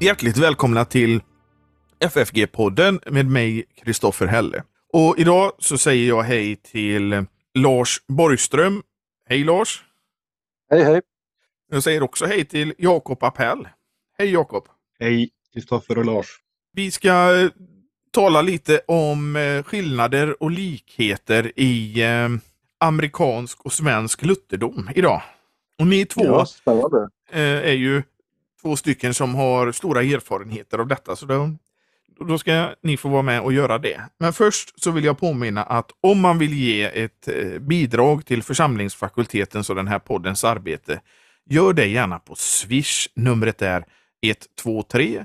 Hjärtligt välkomna till FFG-podden med mig, Kristoffer Helle. Och idag så säger jag hej till Lars Borgström. Hej Lars! Hej hej! Jag säger också hej till Jakob Appell. Hej Jakob! Hej Kristoffer och Lars! Vi ska eh, tala lite om eh, skillnader och likheter i eh, amerikansk och svensk lutherdom idag. Och ni två Ja, är ju två stycken som har stora erfarenheter av detta. Så då, då ska ni få vara med och göra det. Men först så vill jag påminna att om man vill ge ett eh, bidrag till församlingsfakultetens och den här poddens arbete, gör det gärna på Swish. Numret är 123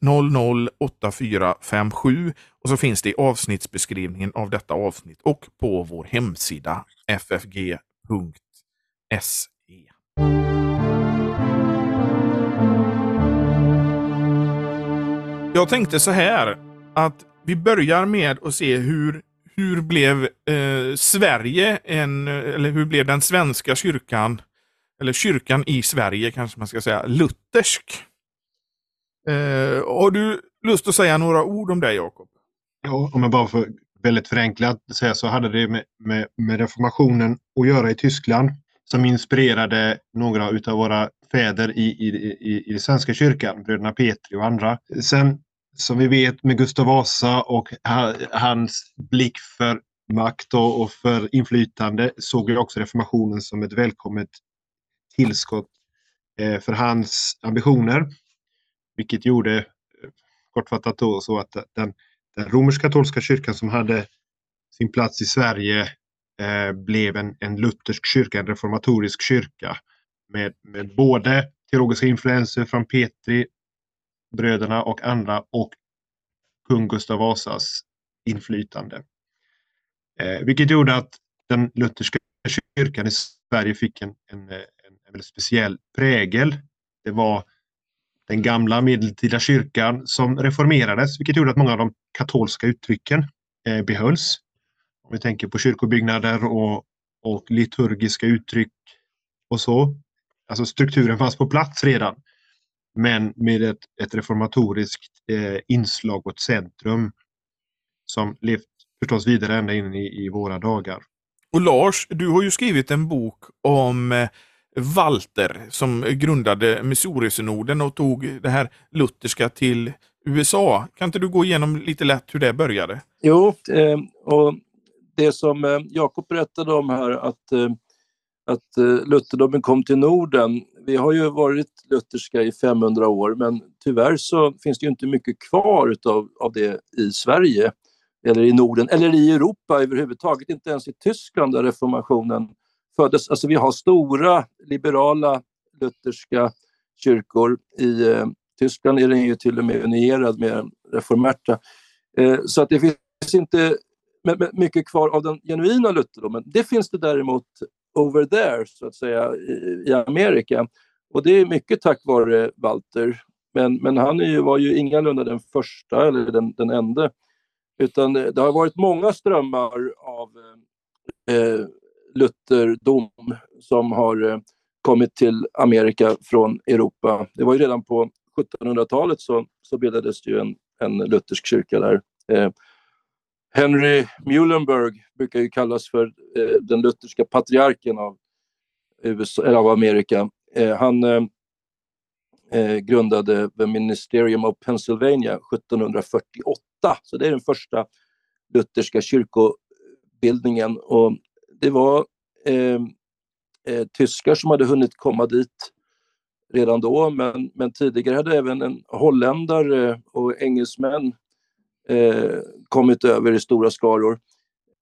100 8457 och så finns det i avsnittsbeskrivningen av detta avsnitt och på vår hemsida ffg.se. Jag tänkte så här att vi börjar med att se hur, hur blev eh, Sverige en, eller hur blev den svenska kyrkan, eller kyrkan i Sverige kanske man ska säga, luthersk? Eh, har du lust att säga några ord om det Jakob? Ja, om jag bara får väldigt förenklat säga så hade det med, med, med reformationen att göra i Tyskland som inspirerade några utav våra fäder i, i, i, i den svenska kyrkan, bröderna Petri och andra. Sen som vi vet med Gustav Vasa och hans blick för makt och, för inflytande såg jag också reformationen som ett välkommet tillskott eh, för hans ambitioner. Vilket gjorde, eh, kortfattat då, så att den, den romersk-katolska kyrkan som hade sin plats i Sverige eh, blev en, en luthersk kyrka, en reformatorisk kyrka med, med både teologiska influenser från Petri, bröderna och andra och kung Gustav Vasas inflytande. Eh, vilket gjorde att den lutherska kyrkan i Sverige fick en, en, en, en väldigt speciell prägel. Det var den gamla medeltida kyrkan som reformerades, vilket gjorde att många av de katolska uttrycken eh, behölls. Om vi tänker på kyrkobyggnader och, och liturgiska uttryck och så. Alltså strukturen fanns på plats redan. Men med ett, ett reformatoriskt eh, inslag och ett centrum som levt förstås vidare ända in i, i våra dagar. Och Lars, du har ju skrivit en bok om eh, Walter som grundade Missouri-synoden och tog det här lutherska till USA. Kan inte du gå igenom lite lätt hur det började? Jo, eh, och det som eh, Jakob berättade om här att, att lutherdomen kom till Norden. Vi har ju varit lutherska i 500 år men tyvärr så finns det ju inte mycket kvar utav, av det i Sverige eller i Norden eller i Europa överhuvudtaget, inte ens i Tyskland där reformationen föddes. Alltså vi har stora liberala lutherska kyrkor. I eh, Tyskland är den ju till och med unierad med reformerta. Eh, så att det finns inte mycket kvar av den genuina lutherdomen. Det finns det däremot over there, så att säga, i, i Amerika. Och det är mycket tack vare Walter. Men, men han är ju, var ju ingalunda den första eller den, den enda. Utan det, det har varit många strömmar av eh, lutherdom som har eh, kommit till Amerika från Europa. Det var ju redan på 1700-talet så, så bildades det ju en, en luthersk kyrka där. Eh, Henry Muhlenberg brukar ju kallas för eh, den lutherska patriarken av, USA, eller av Amerika. Eh, han eh, eh grundade The Ministerium of Pennsylvania 1748, så det är den första lutherska kyrkobildningen. Och det var eh, eh, tyskar som hade hunnit komma dit redan då, men, men tidigare hade även en holländare och engelsmän eh, kommit över i stora skaror.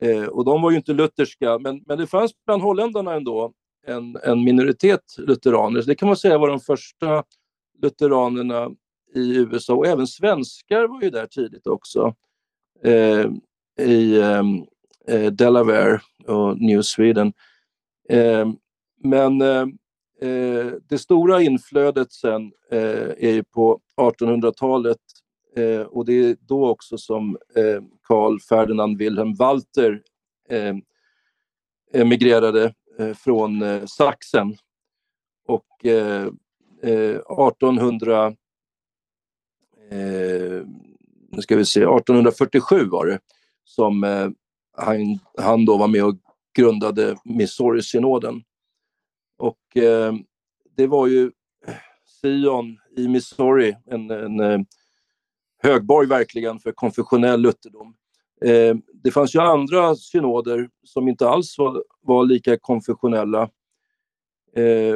Eh, och de var ju inte lutherska, men, men det fanns bland holländarna ändå en, en minoritet lutheraner. Så det kan man säga var de första lutheranerna i USA. Och även svenskar var ju där tidigt också. Eh, I ehm, eh, Delaware och New Sweden. Eh, men eh, eh, det stora inflödet sen eh, är ju på 1800-talet eh, och det är då också som eh, Karl Ferdinand Wilhelm Walter eh, emigrerade eh, från eh, Sachsen. Och eh, eh, 1800 eh, nu ska vi se, 1847 var det, som eh, han, han då var med och grundade Missouri-synoden. Och eh, det var ju Sion i Missouri, en, en eh, högborg verkligen för konfessionell lutherdom. Eh, det fanns ju andra synoder som inte alls var, var lika konfessionella. Eh,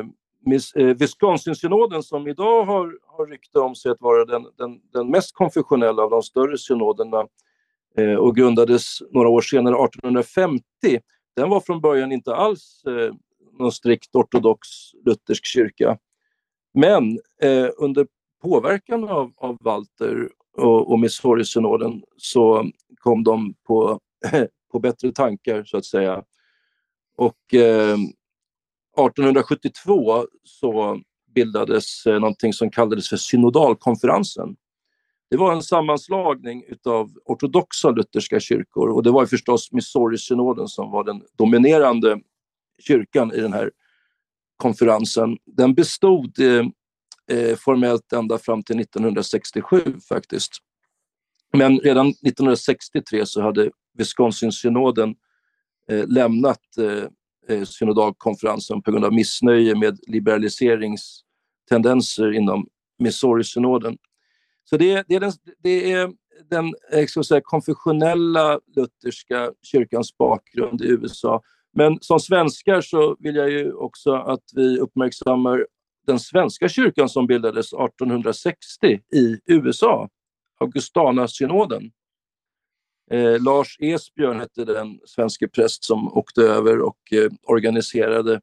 eh, Wisconsin-synoden som idag har, har rykte om sig att vara den, den, den mest konfessionella av de större synoderna eh, och grundades några år senare, 1850, den var från början inte alls eh, någon strikt ortodox luthersk kyrka. Men eh, under påverkan av, av Walter och, och Missouri-synoden så kom de på, på bättre tankar så att säga. Och eh, 1872 så bildades eh, någonting som kallades för synodalkonferensen. Det var en sammanslagning av ortodoxa lutherska kyrkor och det var förstås Missouri-synoden som var den dominerande kyrkan i den här konferensen. Den bestod eh, eh formellt ända fram till 1967 faktiskt. Men redan 1963 så hade Wisconsin-synoden eh, lämnat eh, eh, synodalkonferensen på grund av missnöje med liberaliseringstendenser inom Missouri-synoden. Så det, det, är den, det är den eh, ska säga, konfessionella lutherska kyrkans bakgrund i USA. Men som svenskar så vill jag ju också att vi uppmärksammar den svenska kyrkan som bildades 1860 i USA, Augustana-synoden. Eh, Lars Esbjörn hette den svenske präst som åkte över och eh, organiserade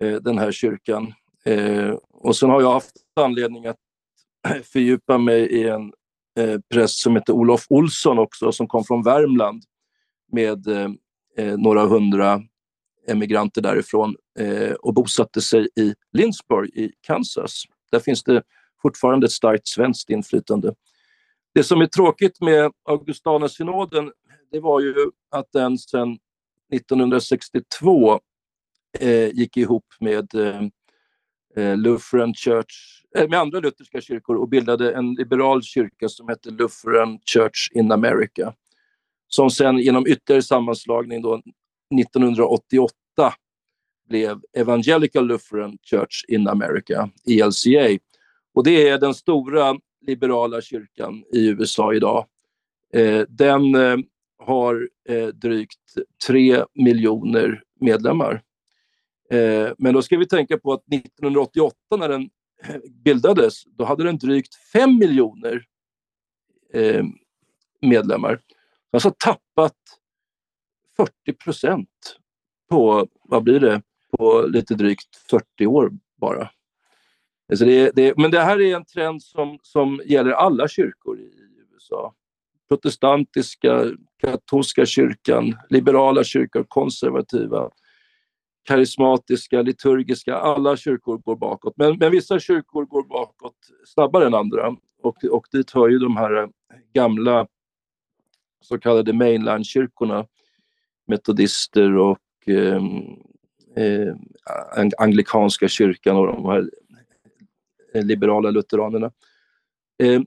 eh, den här kyrkan. Eh, och sen har jag haft anledning att fördjupa mig i en eh, präst som heter Olof Olsson också, som kom från Värmland med eh, eh några hundra emigranter därifrån eh, och bosatte sig i Lindsburg i Kansas. Där finns det fortfarande ett starkt svenskt inflytande. Det som är tråkigt med Augustanasynoden det var ju att den sedan 1962 eh, gick ihop med eh, eh, Lutheran Church, eh, med andra lutherska kyrkor och bildade en liberal kyrka som hette Lutheran Church in America. Som sen genom ytterligare sammanslagning då 1988 blev Evangelical Lutheran Church in America, ELCA. Och det är den stora liberala kyrkan i USA idag. Eh, den eh, har eh, drygt 3 miljoner medlemmar. Eh, men då ska vi tänka på att 1988 när den eh, bildades, då hade den drygt 5 miljoner eh, medlemmar. Alltså tappat 40 procent på, vad blir det, på lite drygt 40 år bara. Alltså det, det, men det här är en trend som, som gäller alla kyrkor i USA. Protestantiska, katolska kyrkan, liberala kyrkor, konservativa, karismatiska, liturgiska. Alla kyrkor går bakåt. Men, men vissa kyrkor går bakåt snabbare än andra. Och, och dit hör ju de här gamla så kallade mainlandkyrkorna, metodister och ehm, eh, eh, anglikanska kyrkan och de här eh, liberala lutheranerna. Eh,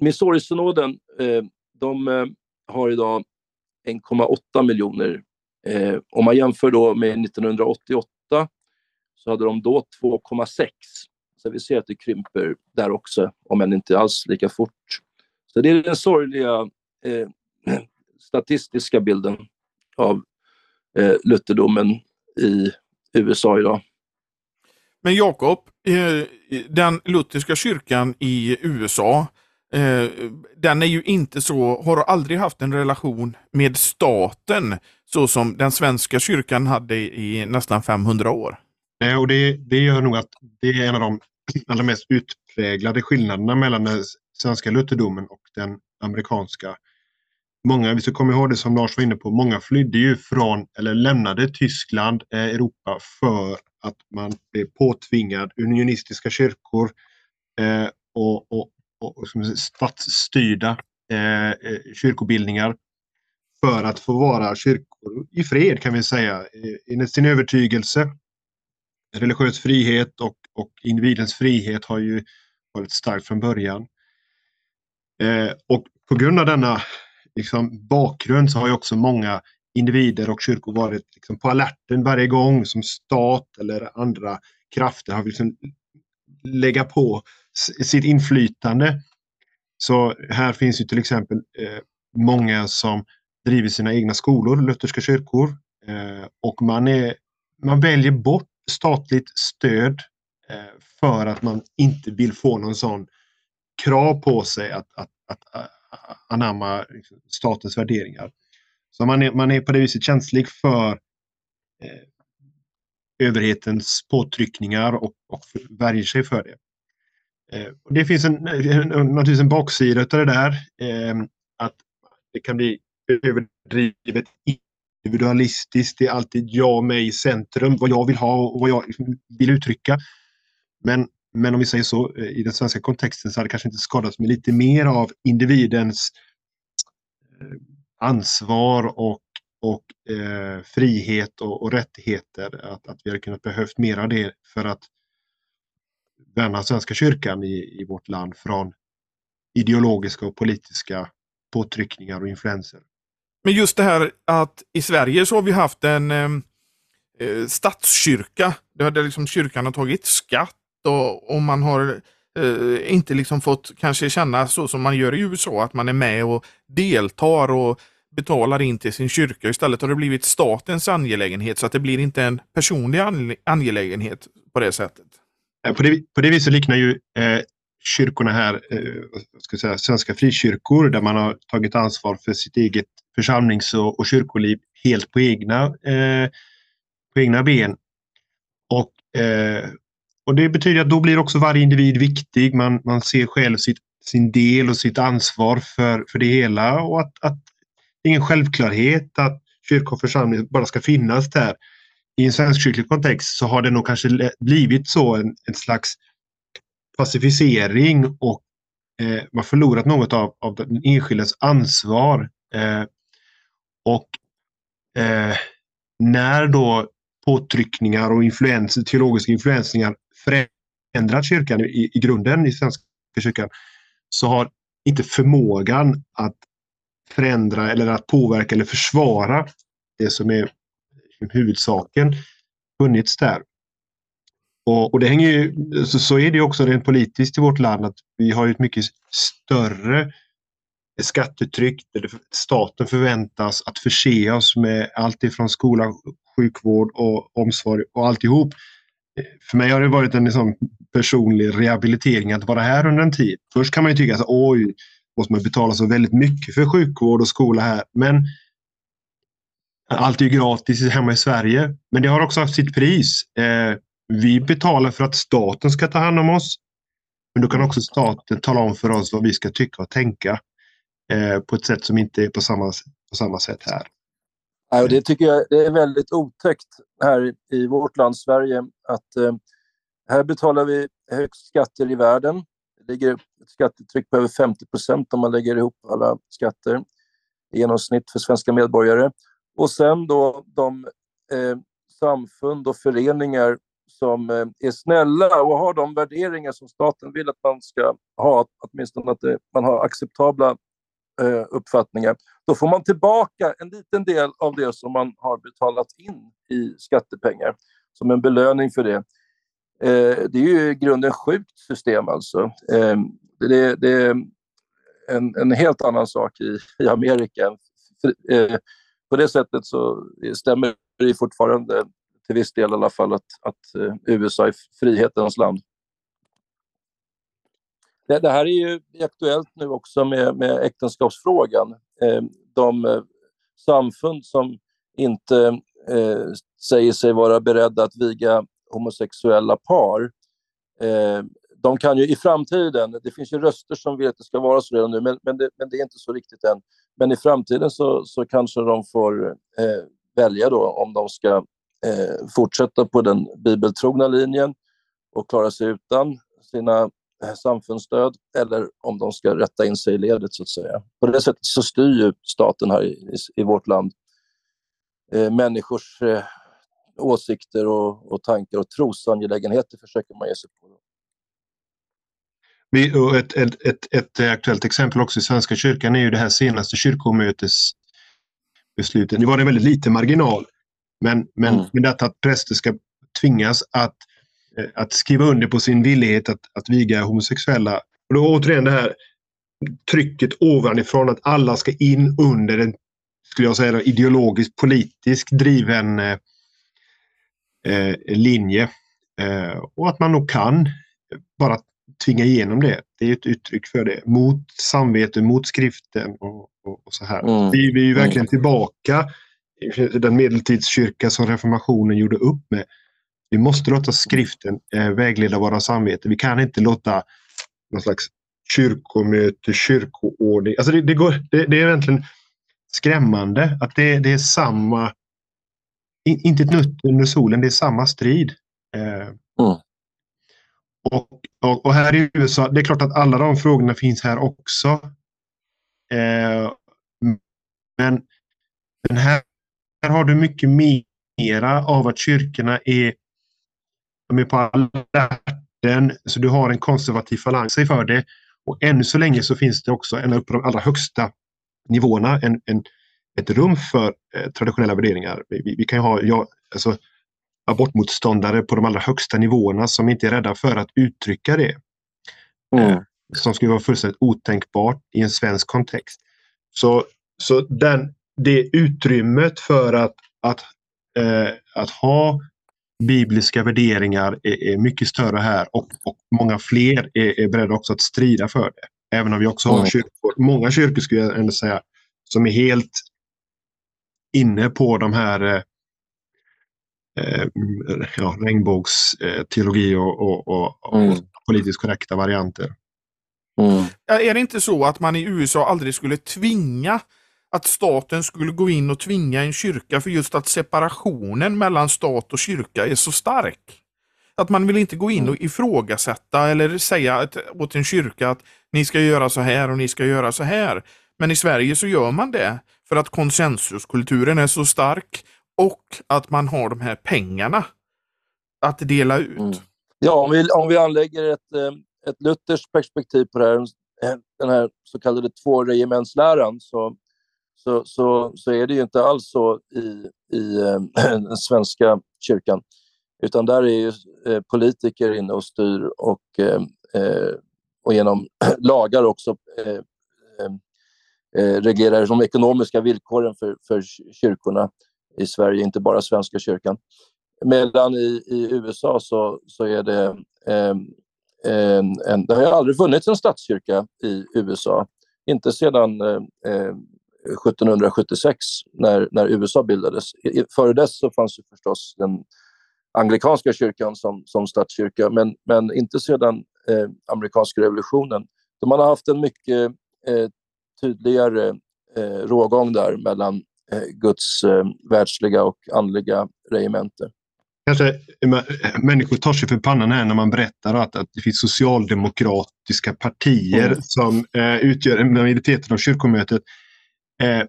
Missouri-synoden, eh, de eh, har idag 1,8 miljoner. Eh, om man jämför då med 1988 så hade de då 2,6. Så vi ser att det krymper där också, om än inte alls lika fort. Så det är den sorgliga eh, statistiska bilden av eh, lutherdomen i USA idag. Men Jakob, eh, den lutherska kyrkan i USA, eh, den är ju inte så, har aldrig haft en relation med staten så som den svenska kyrkan hade i nästan 500 år. Nej, och det, det gör nog att det är en av de allra mest utpräglade skillnaderna mellan den svenska lutherdomen och den amerikanska. Många, vi ska komma ihåg det som Lars var inne på, många flydde ju från eller lämnade Tyskland, eh, Europa för att man blev påtvingad unionistiska kyrkor eh, och, och, och, och statsstyrda eh, eh, kyrkobildningar för att få vara kyrkor i fred kan vi säga, enligt sin övertygelse. Religiös frihet och, och individens frihet har ju varit starkt från början. Eh, och på grund av denna liksom, bakgrund så har ju också många individer och kyrkor varit liksom, på alerten varje gång som stat eller andra krafter har liksom lägga på sitt inflytande. Så här finns ju till exempel eh, många som driver sina egna skolor, lutherska kyrkor. Eh, och man, är, man väljer bort statligt stöd eh, för att man inte vill få någon sån krav på sig att, att, att, att anamma liksom, statens värderingar. Så man är, man är på det viset känslig för eh, överhetens påtryckningar och, och värjer sig för det. Eh, det finns en, naturligtvis en baksida av det där. Eh, att det kan bli överdrivet individualistiskt. Det är alltid jag, mig i centrum, vad jag vill ha och vad jag liksom, vill uttrycka. Men, men om vi säger så, eh, i den svenska kontexten så hade det kanske inte skadats med lite mer av individens eh, ansvar och, och eh, frihet och, och, rättigheter. Att, att vi hade kunnat behövt mer av det för att värna Svenska kyrkan i, i vårt land från ideologiska och politiska påtryckningar och influenser. Men just det här att i Sverige så har vi haft en eh, eh statskyrka. Där liksom kyrkan har tagit skatt och, och man har eh, inte liksom fått kanske känna så som man gör i USA, att man är med och deltar och betalar in till sin kyrka. Istället har det blivit statens angelägenhet så att det blir inte en personlig angelägenhet på det sättet. Eh, på det, på det viset liknar ju eh, kyrkorna här, eh, ska säga, svenska frikyrkor där man har tagit ansvar för sitt eget församlings och, och kyrkoliv helt på egna, eh, på egna ben. Och, eh, och det betyder att då blir också varje individ viktig. Man, man ser själv sitt, sin del och sitt ansvar för, för det hela och att, att det är ingen självklarhet att kyrka och församling bara ska finnas där. I en svenskkyrklig kontext så har det nog kanske blivit så en, en slags pacificering och eh, man förlorat något av, av den enskildes ansvar. Eh, och eh, när då påtryckningar och influenser, teologiska influensningar förändrat kyrkan i, i grunden i Svenska kyrkan så har inte förmågan att förändra eller att påverka eller försvara det som är huvudsaken funnits där. Och, och det hänger ju, så, så är det också rent politiskt i vårt land att vi har ett mycket större skattetryck där staten förväntas att förse oss med allt ifrån skola, sjukvård och omsorg och alltihop. För mig har det varit en liksom personlig rehabilitering att vara här under en tid. Först kan man ju tycka att oj, måste man betala så väldigt mycket för sjukvård och skola här. Men allt är ju gratis hemma i Sverige. Men det har också haft sitt pris. Eh, vi betalar för att staten ska ta hand om oss. Men då kan också staten tala om för oss vad vi ska tycka och tänka eh, på ett sätt som inte är på samma, på samma sätt här. Ja, det tycker jag det är väldigt otäckt här i vårt land Sverige att eh, här betalar vi högst skatter i världen. Det ligger ett skattetryck på över 50 procent om man lägger ihop alla skatter i genomsnitt för svenska medborgare. Och sen då de eh, samfund och föreningar som eh, är snälla och har de värderingar som staten vill att man ska ha, åtminstone att det, man har acceptabla eh, uppfattningar, då får man tillbaka en liten del av det som man har betalat in i skattepengar som en belöning för det. Eh, det är ju i grunden sjukt system alltså. Eh, det, det, är en, en, helt annan sak i, i Amerika. Eh, på det sättet så stämmer det fortfarande till viss del i alla fall att, att eh, USA är frihetens land. Det, det, här är ju aktuellt nu också med, med äktenskapsfrågan. Eh, de eh, samfund som inte eh, säger sig vara beredda att viga homosexuella par eh, de kan ju i framtiden, det finns ju röster som vill att det ska vara så redan nu, men, men, det, men det är inte så riktigt än. Men i framtiden så, så kanske de får eh, välja då om de ska eh, fortsätta på den bibeltrogna linjen och klara sig utan sina samfundsstöd eller om de ska rätta in sig i ledet så att säga. På det sättet så styr ju staten här i, i, vårt land eh, människors eh, åsikter och, och tankar och trosangelägenheter försöker man ge sig på. Vi, och ett, ett, ett, ett aktuellt exempel också i Svenska kyrkan är ju det här senaste kyrkomötesbeslutet. Nu var det väldigt lite marginal. Men, men mm. med detta att präster ska tvingas att, eh, att skriva under på sin villighet att, att viga homosexuella. Och då återigen det här trycket ovanifrån att alla ska in under en, skulle jag säga, ideologiskt politiskt driven eh, eh, linje. Eh, och att man nog kan bara tvinga igenom det. Det är ett uttryck för det. Mot samvete, mot skriften och, och, och så här. Mm. Vi, vi är verkligen mm. tillbaka i den medeltidskyrka som reformationen gjorde upp med. Vi måste låta skriften eh, vägleda våra samveten. Vi kan inte låta någon slags kyrkomöte, kyrkoordning. Alltså det, det, går, det, det är egentligen skrämmande att det, det är samma, inte ett nutt under solen, det är samma strid. Eh, mm. och, och, och, här i USA, det är klart att alla de frågorna finns här också. Eh, men den här, här har du mycket mera av att kyrkorna är, de är på alerten, så du har en konservativ falang för det. Och ännu så länge så finns det också, ända upp på de allra högsta nivåerna, en, en, ett rum för eh, traditionella värderingar. Vi, vi, kan ju ha ja, alltså, abortmotståndare på de allra högsta nivåerna som inte är rädda för att uttrycka det. Mm. Eh, som skulle vara fullständigt otänkbart i en svensk kontext. Så, så den, det utrymmet för att, att, eh, att ha bibliska värderingar är, är mycket större här och, och många fler är, är beredda också att strida för det. Även om vi också har mm. kyrkor, många kyrkor skulle jag ändå säga, som är helt inne på de här eh, eh ja, regnbågsteologi och, och, och, mm. och, politiskt korrekta varianter. Mm. Är det inte så att man i USA aldrig skulle tvinga att staten skulle gå in och tvinga en kyrka för just att separationen mellan stat och kyrka är så stark. Att man vill inte gå in och mm. ifrågasätta eller säga åt en kyrka att ni ska göra så här och ni ska göra så här. Men i Sverige så gör man det för att konsensuskulturen är så stark och att man har de här pengarna att dela ut. Mm. Ja, om vi, om vi anlägger ett, eh, ett lutherskt perspektiv på det här, den här så kallade tvåregementsläran så så, så, så är det ju inte alls så i, i äh, den svenska kyrkan. Utan där är ju äh, politiker inne och styr och, äh, och genom lagar också reglerar de ekonomiska villkoren för, för kyrkorna i Sverige, inte bara Svenska kyrkan. Medan i, i USA så, så är det en, en, det har aldrig funnits en statskyrka i USA. Inte sedan eh, 1776 när, när USA bildades. Före dess så fanns ju förstås den anglikanska kyrkan som, som statskyrka, men, men inte sedan eh, amerikanska revolutionen. Så man har haft en mycket eh, tydligare eh, rågång där mellan eh, Guds eh, världsliga och andliga regemente. Kanske människor tar sig för pannan här när man berättar att, att det finns socialdemokratiska partier mm. som eh, utgör en majoritet av kyrkomötet. Eh,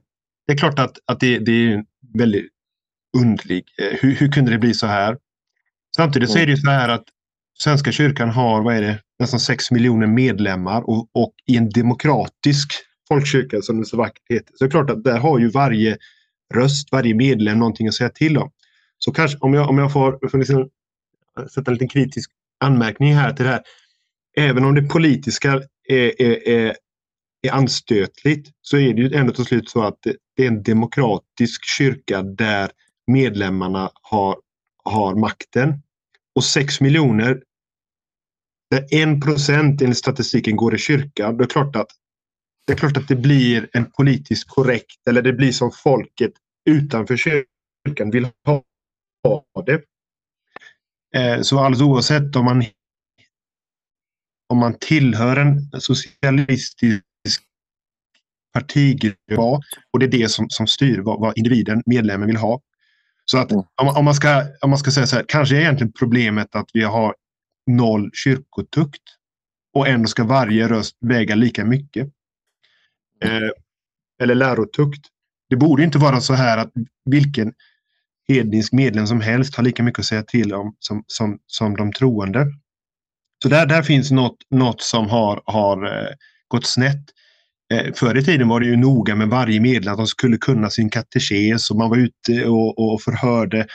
det är klart att, att det, det är väldigt underligt. Eh, hur, hur kunde det bli så här? Samtidigt så är det ju så här att Svenska kyrkan har vad är det, nästan 6 miljoner medlemmar och, och i en demokratisk folkkyrka som det så vackert heter. Så det är klart att där har ju varje röst, varje medlem någonting att säga till om. Så kanske om jag, om jag får, får liksom sätta en liten kritisk anmärkning här till det här. Även om det politiska är, är, är är anstötligt så är det ju ändå till slut så att det är en demokratisk kyrka där medlemmarna har, har makten. Och 6 miljoner, där 1 procent enligt statistiken går i kyrkan, det är klart att det är klart att det blir en politiskt korrekt, eller det blir som folket utanför kyrkan vill ha det. Eh, så alldeles oavsett om man om man tillhör en socialistisk partigrupp och det är det som, som styr vad, vad individen, medlemmen, vill ha. Så att mm. om, om, man ska, om man ska säga så här, kanske är egentligen problemet att vi har noll kyrkotukt och ändå ska varje röst väga lika mycket. Eh, eller lärotukt. Det borde inte vara så här att vilken hednisk medlem som helst har lika mycket att säga till om som, som, som de troende. Så där, där finns något, något som har, har eh, gått snett. Eh, förr i tiden var det ju noga med varje medlem att de skulle kunna sin katekes och man var ute och, och förhörde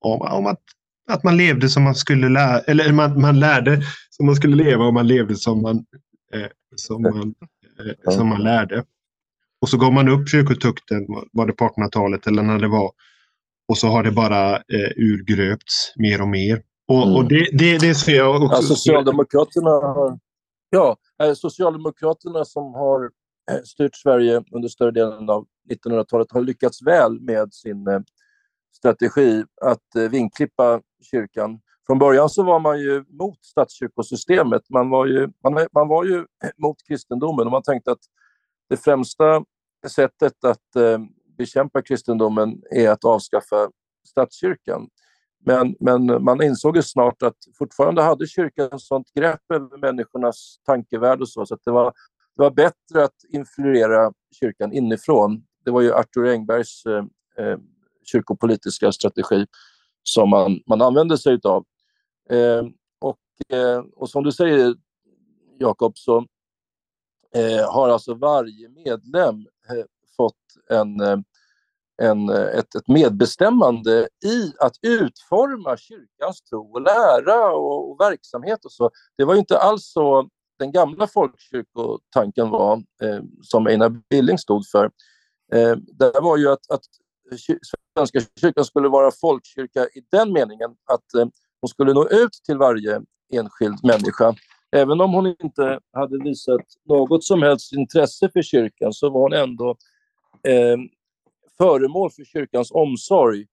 om, om att, att man levde som man skulle lära, eller man, man lärde som man skulle leva och man levde som man, eh, som man, eh, som man lärde. Och så gav man upp kyrkotukten, var det på 1800-talet eller när det var. Och så har det bara eh, urgröpts mer och mer. Och, mm. och det, det, det, ser jag också. Ja, Socialdemokraterna, ja, Socialdemokraterna som har eh, Eh, styrt Sverige under större delen av 1900-talet har lyckats väl med sin eh, strategi att eh, vinklippa kyrkan. Från början så var man ju mot statskyrkosystemet. Man var ju, man, man var ju mot kristendomen och man tänkte att det främsta sättet att eh, bekämpa kristendomen är att avskaffa statskyrkan. Men, men man insåg ju snart att fortfarande hade kyrkan sånt grepp över människornas tankevärld och så, så att det var, det var bättre att influera kyrkan inifrån. Det var ju Arthur Engbergs eh, eh kyrkopolitiska strategi som man, man använde sig av. Eh, och, eh, och som du säger, Jakob, så eh, har alltså varje medlem eh, fått en, eh, en, eh, ett, ett medbestämmande i att utforma kyrkans tro och lära och, och verksamhet och så. Det var ju inte alls så den gamla folkkyrkotanken var, eh, som Einar Billing stod för. Eh, det var ju att, att Svenska kyrkan skulle vara folkkyrka i den meningen att eh, hon skulle nå ut till varje enskild människa även om hon inte hade visat något som helst intresse för kyrkan så var hon ändå eh, föremål för kyrkans omsorg.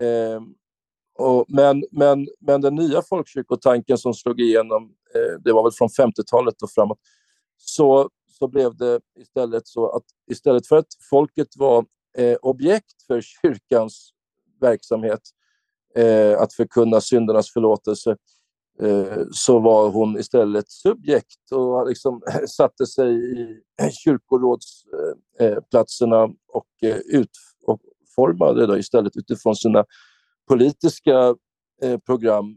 Eh, och, men, men, men den nya folkkyrkotanken som slog igenom, eh, det var väl från 50-talet och framåt, så, så blev det istället så att istället för att folket var eh, objekt för kyrkans verksamhet, eh, att förkunna syndernas förlåtelse, Eh, så var hon istället subjekt och liksom satte sig i kyrkorådsplatserna och, eh, ut, och formade då istället utifrån sina politiska eh, program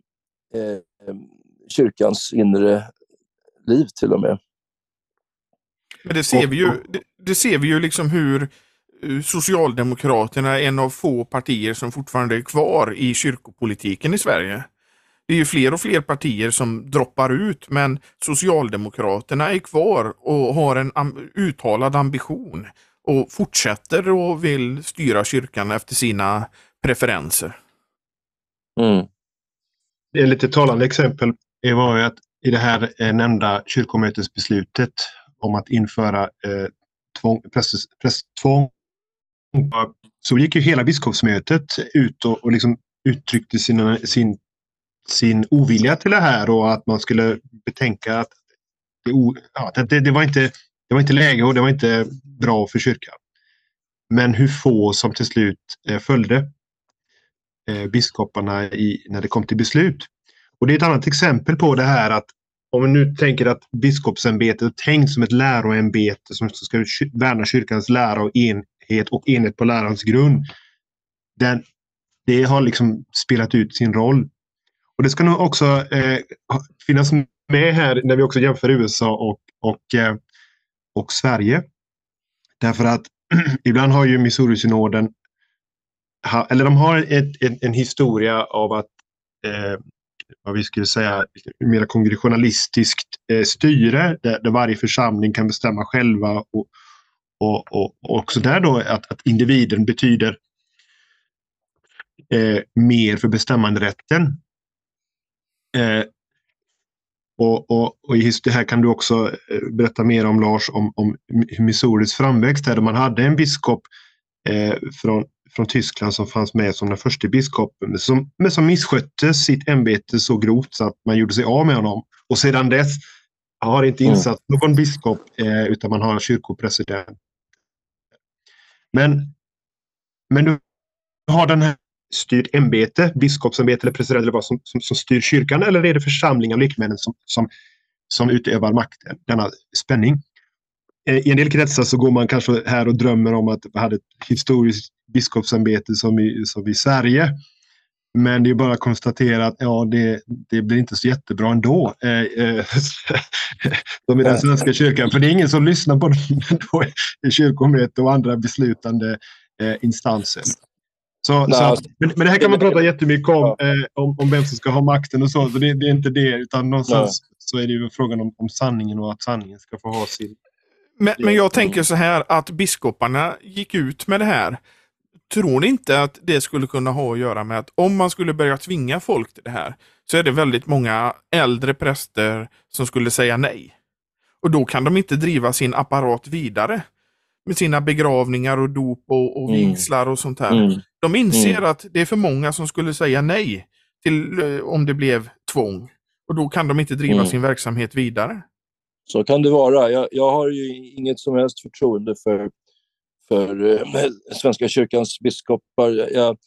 kyrkans inre liv till och med. Men det ser vi ju, det, det ser vi ju liksom hur Socialdemokraterna är en av få partier som fortfarande är kvar i kyrkopolitiken i Sverige. Det är ju fler och fler partier som droppar ut men Socialdemokraterna är kvar och har en uttalad ambition och fortsätter och vill styra kyrkan efter sina preferenser. Mm. Det lite talande exempel var ju att i det här eh, nämnda kyrkomötesbeslutet om att införa eh, tvång, prästtvång så gick ju hela biskopsmötet ut och, och liksom uttryckte sina, sin sin ovilja till det här och att man skulle betänka att det, ja, det, det, var inte, det var inte läge och det var inte bra för kyrkan. Men hur få som till slut eh, följde eh, biskoparna i, när det kom till beslut. Och det är ett annat exempel på det här att om vi nu tänker att biskopsämbetet är tänkt som ett läroämbete som ska värna kyrkans lära och enhet och enhet på lärans grund. Den, det har liksom spelat ut sin roll. Och det ska nog också eh, finnas med här när vi också jämför USA och, och, eh, och Sverige. Därför att ibland har ju Missouri-synoden eller de har ett, en, en historia av att eh, vad vi skulle säga mer kongressionalistiskt eh, styre där, där, varje församling kan bestämma själva och, och, och, och också där då att, att individen betyder eh, mer för bestämmanderätten. Eh, och, och, och det här kan du också eh, berätta mer om Lars, om, om Missouris framväxt där man hade en biskop eh, från, från Tyskland som fanns med som den första biskopen som, men som misskötte sitt ämbete så grovt så att man gjorde sig av med honom. Och sedan dess har inte mm. insatt någon biskop eh, utan man har en kyrkopresident. Men, men du har den här styrt ämbete, biskopsämbete eller president eller vad som, som, som, styr kyrkan eller är det församlingen av lekmännen som, som, som utövar makten, denna spänning? Eh, I en del kretsar så går man kanske här och drömmer om att vi hade ett historiskt biskopsämbete som i, som i Sverige. Men det är bara att konstatera att ja, det, det blir inte så jättebra ändå. Eh, eh, de i den svenska kyrkan. För det är ingen som lyssnar på dem i kyrkomöte och andra beslutande eh, instanser. Så, Nej, så att, men, men, det här kan man prata jättemycket om, eh, om, om vem som ska ha makten och så. så det, det är inte det, utan någonstans Nej. så är det ju frågan om, om sanningen och att sanningen ska få ha sin... Men, men jag tänker så här att biskoparna gick ut med det här. Tror ni inte att det skulle kunna ha att göra med att om man skulle börja tvinga folk till det här så är det väldigt många äldre präster som skulle säga nej. Och då kan de inte driva sin apparat vidare med sina begravningar och dop och, och mm. vigslar och sånt här. Mm. De inser mm. att det är för många som skulle säga nej till eh, om det blev tvång. Och då kan de inte driva mm. sin verksamhet vidare. Så kan det vara. Jag, jag har ju inget som helst förtroende för, för eh, Svenska kyrkans biskopar. Jag,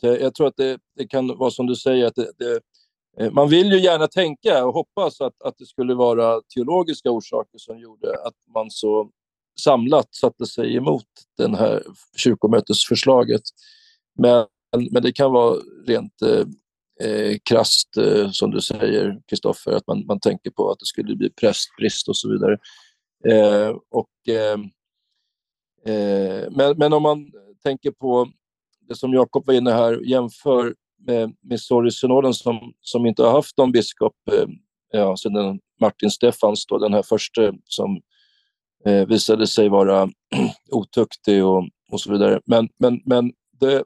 jag, jag tror att det, det, kan vara som du säger, att det, det, eh, man vill ju gärna tänka och hoppas att, att det skulle vara teologiska orsaker som gjorde att man så samlat satte sig emot det här kyrkomötesförslaget. Men, men det kan vara rent eh, eh, krasst, eh, som du säger, Kristoffer, att man, man tänker på att det skulle bli prästbrist och så vidare. Eh, och, eh, eh, men, men om man tänker på det som Jakob var inne här, jämför med Missouri-synoden som, som inte har haft någon biskop eh, ja, sedan Martin Stefans, då, den här första som eh, visade sig vara otuktig och, och så vidare. Men, men, men det,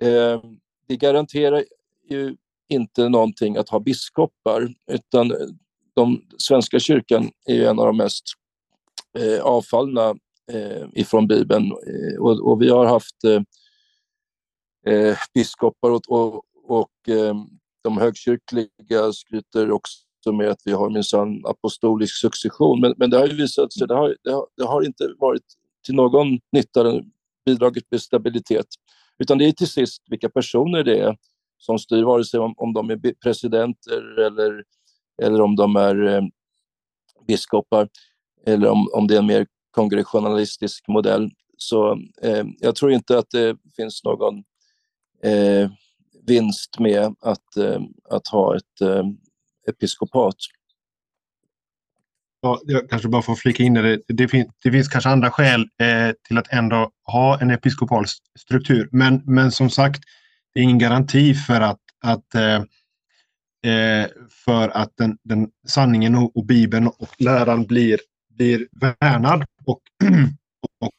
eh, det garanterar ju inte någonting att ha biskopar, utan de, Svenska kyrkan är ju en av de mest eh, avfallna eh, ifrån Bibeln. Eh, och, och, vi har haft eh, eh biskopar och, och, och eh, de högkyrkliga skryter också med att vi har minsann apostolisk succession. Men, men det har ju visat sig, det har, det har, det har inte varit till någon nytta, bidragit med stabilitet. Utan det är till sist vilka personer det är som styr, vare sig om, om de är presidenter eller, eller om de är eh, biskopar eller om, om det är en mer kongressionalistisk modell. Så eh, jag tror inte att det finns någon eh, vinst med att, eh, att ha ett eh, episkopat. Ja, jag kanske bara får flika in det. Det, finns, det finns kanske andra skäl eh, till att ändå ha en episkopal struktur. Men, men som sagt, det är ingen garanti för att, att, eh, eh för att den, den sanningen och, och, Bibeln och läran blir, blir värnad och, och,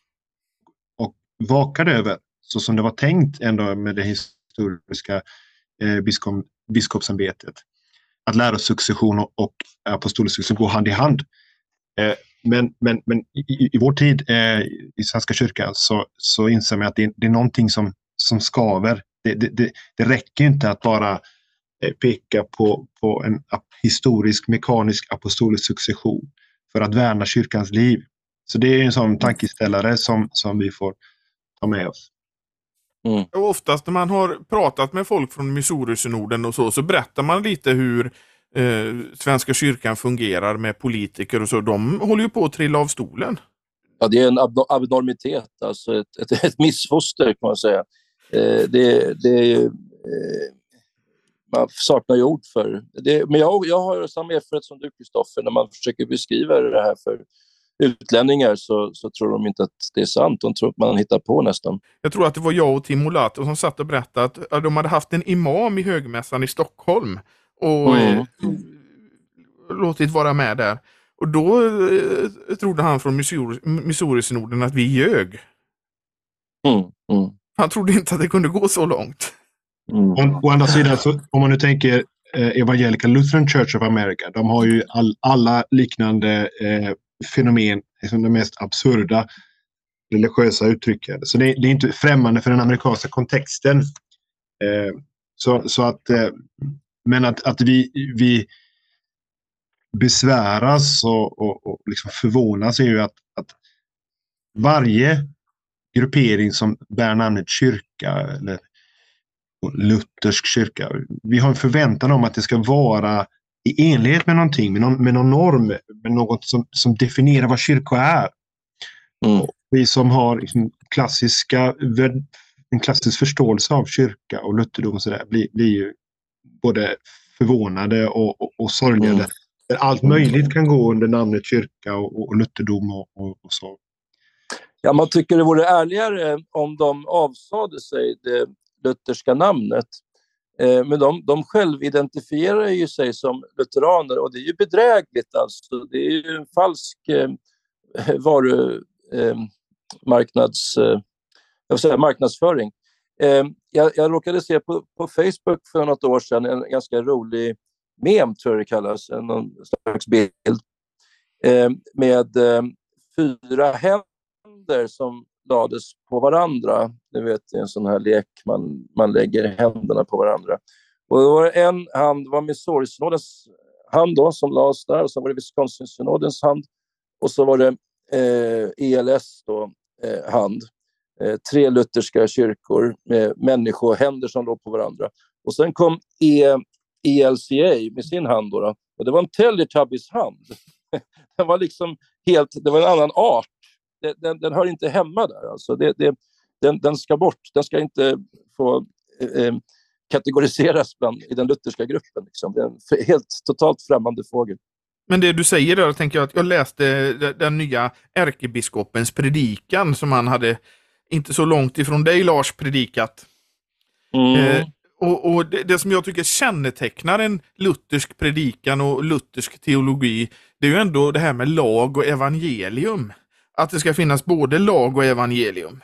och vakad över så som det var tänkt ändå med det historiska eh, biskop, biskopsämbetet att lärosuccession och, och apostolisk succession går hand i hand. Eh, men, men, men i, i vår tid eh, i Svenska kyrkan så, så inser man att det, det är någonting som, som skaver. Det, det, det, det räcker inte att bara eh, peka på, på en historisk mekanisk apostolisk succession för att värna kyrkans liv. Så det är en sån tankeställare som, som vi får ta med oss. Mm. Och oftast när man har pratat med folk från Missouri-synoden och så, så berättar man lite hur eh, Svenska kyrkan fungerar med politiker och så. De håller ju på att trilla av stolen. Ja, det är en abnormitet, alltså ett, ett, ett missfoster kan man säga. Eh, det, det eh, man saknar ju ord för det. Men jag, jag har samma erfarenhet som du, Kristoffer, när man försöker beskriva det här för utlänningar så, så tror de inte att det är sant. De tror att man hittar på nästan. Jag tror att det var jag och Tim Olato som satt och berättade att de hade haft en imam i högmässan i Stockholm och mm. eh, låtit vara med där. Och då eh, trodde han från Missouri-synoden att vi ljög. Mm. Mm. Han trodde inte att det kunde gå så långt. Mm. Å, å andra sidan, så, om man nu tänker eh, Evangelical Lutheran Church of America, de har ju all, alla liknande eh, fenomen, liksom de mest absurda religiösa uttrycken. Så det, det, är inte främmande för den amerikanska kontexten. Eh, så, så att, eh, men att, att vi, vi besväras och, och, och liksom förvånas är ju att, att varje gruppering som bär namnet kyrka eller luthersk kyrka. Vi har en förväntan om att det ska vara i enlighet med någonting, med någon, med någon norm, med något som, som definierar vad kyrka är. Mm. Vi som har liksom klassiska en klassisk förståelse av kyrka och lutherdom och sådär blir, blir ju både förvånade och, och, och sorgliga. Mm. Där allt möjligt kan gå under namnet kyrka och, och lutherdom och, och, och så. Ja, man tycker det vore ärligare eh, om de avsade sig det lutherska namnet. Eh, men de, de självidentifierar ju sig som lutheraner och det är ju bedrägligt alltså. Det är ju en falsk eh, varumarknads, eh, eh, säga, marknadsföring. Eh, jag, jag råkade se på, på Facebook för något år sedan en ganska rolig mem, tror jag det kallas, någon slags bild eh, med eh, fyra händer som lades på varandra. Ni vet, det är en sån här lek man, man lägger händerna på varandra. Och då var det en hand, det var Missouri-synodens hand då, som lades där, och så var det Wisconsin-synodens hand och så var det eh, ELS då, eh, hand. Eh, tre lutherska kyrkor med människohänder som låg på varandra. Och sen kom e, ELCA med sin hand. Då, då och det var en Teletubbies hand. den var liksom helt, det var en annan art. Den, den, den hör inte hemma där. Alltså det, det, den, den ska bort. Den ska inte få eh, eh kategoriseras bland, i den lutherska gruppen. Liksom. Det är en helt totalt främmande fågel. Men det du säger där, tänker jag att jag läste den nya ärkebiskopens predikan som han hade inte så långt ifrån dig Lars predikat. Mm. Eh, och, och det, det, som jag tycker kännetecknar en luthersk predikan och luthersk teologi, det är ju ändå det här med lag och evangelium. Att det ska finnas både lag och evangelium.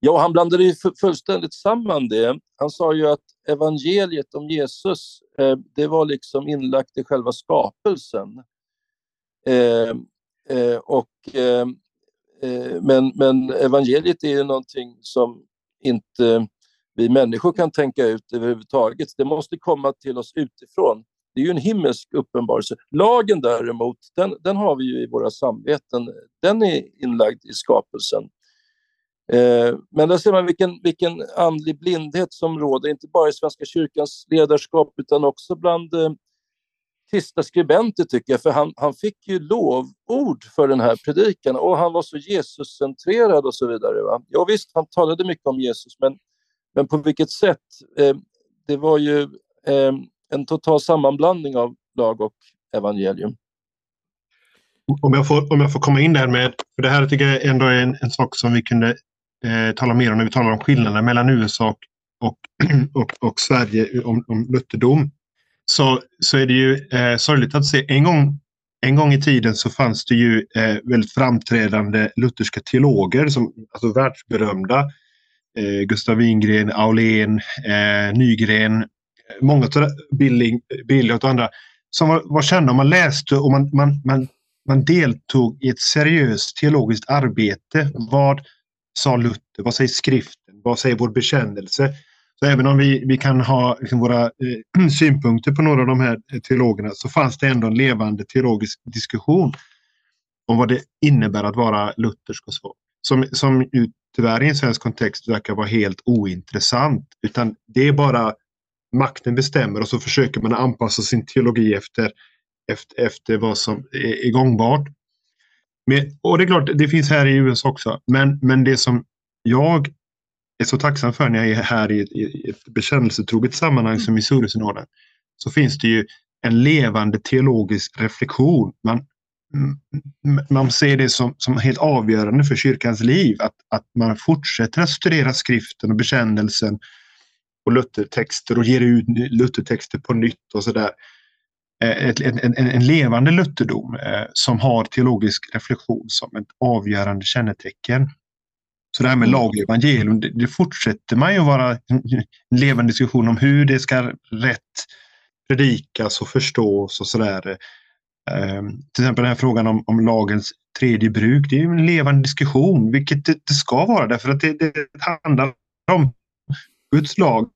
Ja, han blandade ju fullständigt samman det. Han sa ju att evangeliet om Jesus, eh, det var liksom inlagt i själva skapelsen. Eh, eh, och, eh, eh men, men evangeliet är ju någonting som inte vi människor kan tänka ut överhuvudtaget. Det måste komma till oss utifrån. Det är ju en himmelsk uppenbarelse. Lagen däremot, den, den har vi ju i våra samveten. Den är inlagd i skapelsen. Eh, men där ser man vilken, vilken andlig blindhet som råder, inte bara i Svenska kyrkans ledarskap utan också bland eh, kristna skribenter tycker jag, för han, han fick ju lovord för den här predikan och han var så Jesuscentrerad och så vidare. Va? Ja visst, han talade mycket om Jesus, men, men på vilket sätt? Eh, det var ju eh, en total sammanblandning av lag och evangelium. Om jag får, om jag får komma in där med, för det här tycker jag ändå är en, en sak som vi kunde eh, tala mer om när vi talar om skillnaderna mellan USA och, och, och, och Sverige om, om lutherdom. Så, så är det ju eh, sorgligt att se. En gång, en gång i tiden så fanns det ju eh, väldigt framträdande lutherska teologer, som, alltså världsberömda. Eh, Gustav Wingren, Aulén, eh, Nygren, många Billing, Billing och andra som var, var kända. Man läste och man, man, man, man deltog i ett seriöst teologiskt arbete. Vad sa Luther? Vad säger skriften? Vad säger vår bekännelse? Så även om vi, vi kan ha liksom våra eh, synpunkter på några av de här eh, teologerna så fanns det ändå en levande teologisk diskussion om vad det innebär att vara luthersk och så. Som, som ju tyvärr i en svensk kontext verkar vara helt ointressant. Utan det är bara makten bestämmer och så försöker man anpassa sin teologi efter, efter, efter vad som är, är gångbart. Men, och det är klart, det finns här i USA också. Men, men det som jag är så tacksam för när jag är här i, i ett bekännelsetroget sammanhang som Missouri-synoden så finns det ju en levande teologisk reflektion. Man, man ser det som, som helt avgörande för kyrkans liv att, att man fortsätter att studera skriften och bekännelsen och Luthertexter och ger ut Luthertexter på nytt och sådär. Eh, en, en, en, levande lutherdom eh, som har teologisk reflektion som ett avgörande kännetecken. Så det här med mm. lag och evangelium, det, det fortsätter man ju vara en levande diskussion om hur det ska rätt predikas och förstås och sådär. Eh, till exempel den här frågan om, om lagens tredje bruk, det är en levande diskussion, vilket det, det ska vara därför att det, det handlar om Guds lag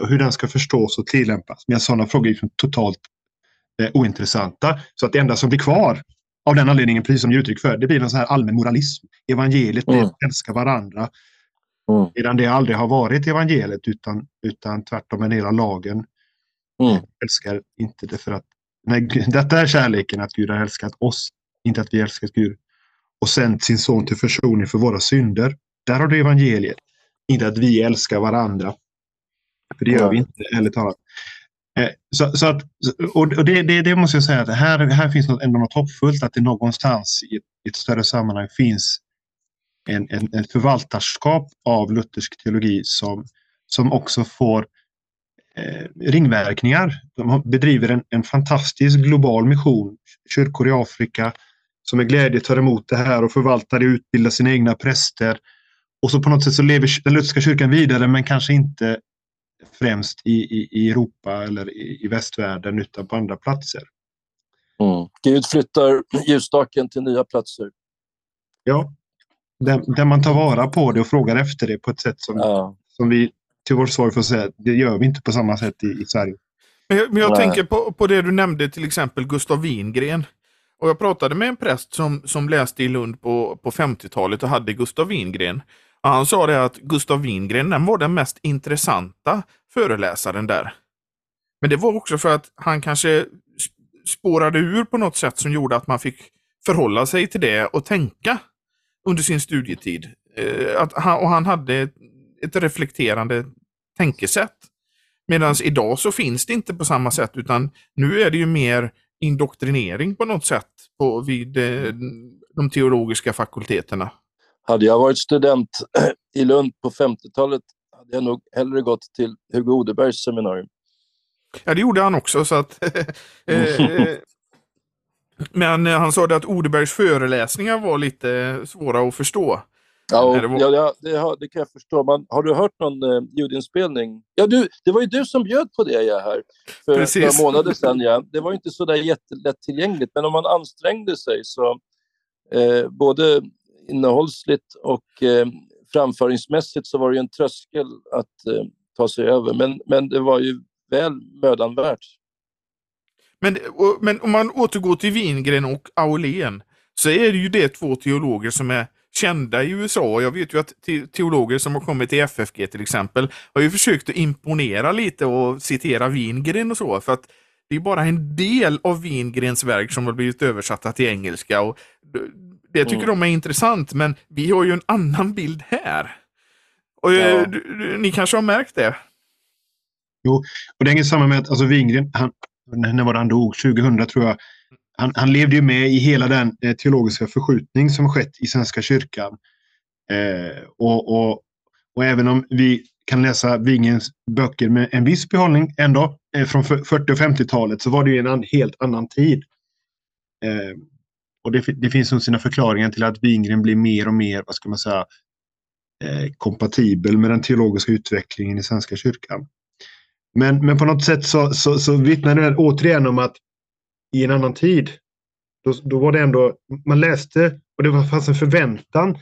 och hur den ska förstås och tillämpas. Men sådana frågor är liksom totalt eh, ointressanta. Så att det enda som blir kvar av den anledningen, precis som ni uttryck för, det blir en sån här allmän moralism. Evangeliet mm. att älska varandra. Mm. Medan det aldrig har varit evangeliet utan, utan tvärtom en del av lagen. Mm. älskar inte det för att nej, detta är kärleken, att Gud har älskat oss, inte att vi älskat Gud och sänt sin son till försoning för våra synder. Där har du evangeliet. Inte att vi älskar varandra. För det gör vi inte, ärligt talat. Eh, så, så att, och det, det, det, måste jag säga att här, här finns något, ändå något hoppfullt att det någonstans i ett, i ett större sammanhang finns en, en, ett förvaltarskap av luthersk teologi som, som också får eh, ringverkningar. De bedriver en, en fantastisk global mission. Kyrkor i Afrika som med glädje tar emot det här och förvaltar det och utbildar sina egna präster. Och så på något sätt så lever den lutherska kyrkan vidare men kanske inte främst i, i, i Europa eller i, i västvärlden utan på andra platser. Mm. Gud flyttar ljusstaken till nya platser. Ja, där, där, man tar vara på det och frågar efter det på ett sätt som, ja. som vi till vår sorg får säga, det gör vi inte på samma sätt i, i Sverige. Men jag, men jag tänker på, på det du nämnde, till exempel Gustav Wingren. Och jag pratade med en präst som, som läste i Lund på, på 50-talet och hade Gustav Wingren. Och han sa det att Gustav Wingren den var den mest intressanta föreläsaren där. Men det var också för att han kanske spårade ur på något sätt som gjorde att man fick förhålla sig till det och tänka under sin studietid. Eh, att han, och han hade ett, reflekterande tänkesätt. Medan idag så finns det inte på samma sätt utan nu är det ju mer indoktrinering på något sätt på, vid eh, de teologiska fakulteterna. Hade jag varit student i Lund på 50-talet hade jag nog hellre gått till Hugo Odebergs seminarium. Ja, det gjorde han också. Så att, eh, men han sa det att Odebergs föreläsningar var lite svåra att förstå. Ja, och, var... ja det, det, det, kan jag förstå. Man, har du hört någon eh, ljudinspelning? Ja, du, det var ju du som bjöd på det ja, här för Precis. några månader sedan. Ja. Det var inte så där jättelättillgängligt, men om man ansträngde sig så eh, både innehållsligt och eh, framföringsmässigt så var det ju en tröskel att eh, ta sig över. Men, men det var ju väl mödan värt. Men, men om man återgår till Wingren och Aulén så är det ju det två teologer som är kända i USA. Jag vet ju att teologer som har kommit till FFG till exempel har ju försökt att imponera lite och citera Wingren och så. För att det är bara en del av Wingrens verk som har blivit översatta till engelska. Och det tycker mm. de är intressant, men vi har ju en annan bild här. Och eh, ja. du, du, Ni kanske har märkt det? Jo, och det hänger samman med att alltså Wingren, han, när var det han dog? 2000 tror jag. Han, han levde ju med i hela den eh, teologiska förskjutning som skett i Svenska kyrkan. Eh, och, och, och även om vi kan läsa Wingens böcker med en viss behållning ändå, eh, från 40 och 50-talet, så var det ju en helt annan tid. Eh, och det, det finns nog sina förklaringar till att Wingren blir mer och mer, vad ska man säga, eh, kompatibel med den teologiska utvecklingen i Svenska kyrkan. Men, men på något sätt så, så, så vittnar det återigen om att i en annan tid, då, då var det ändå, man läste och det fanns en förväntan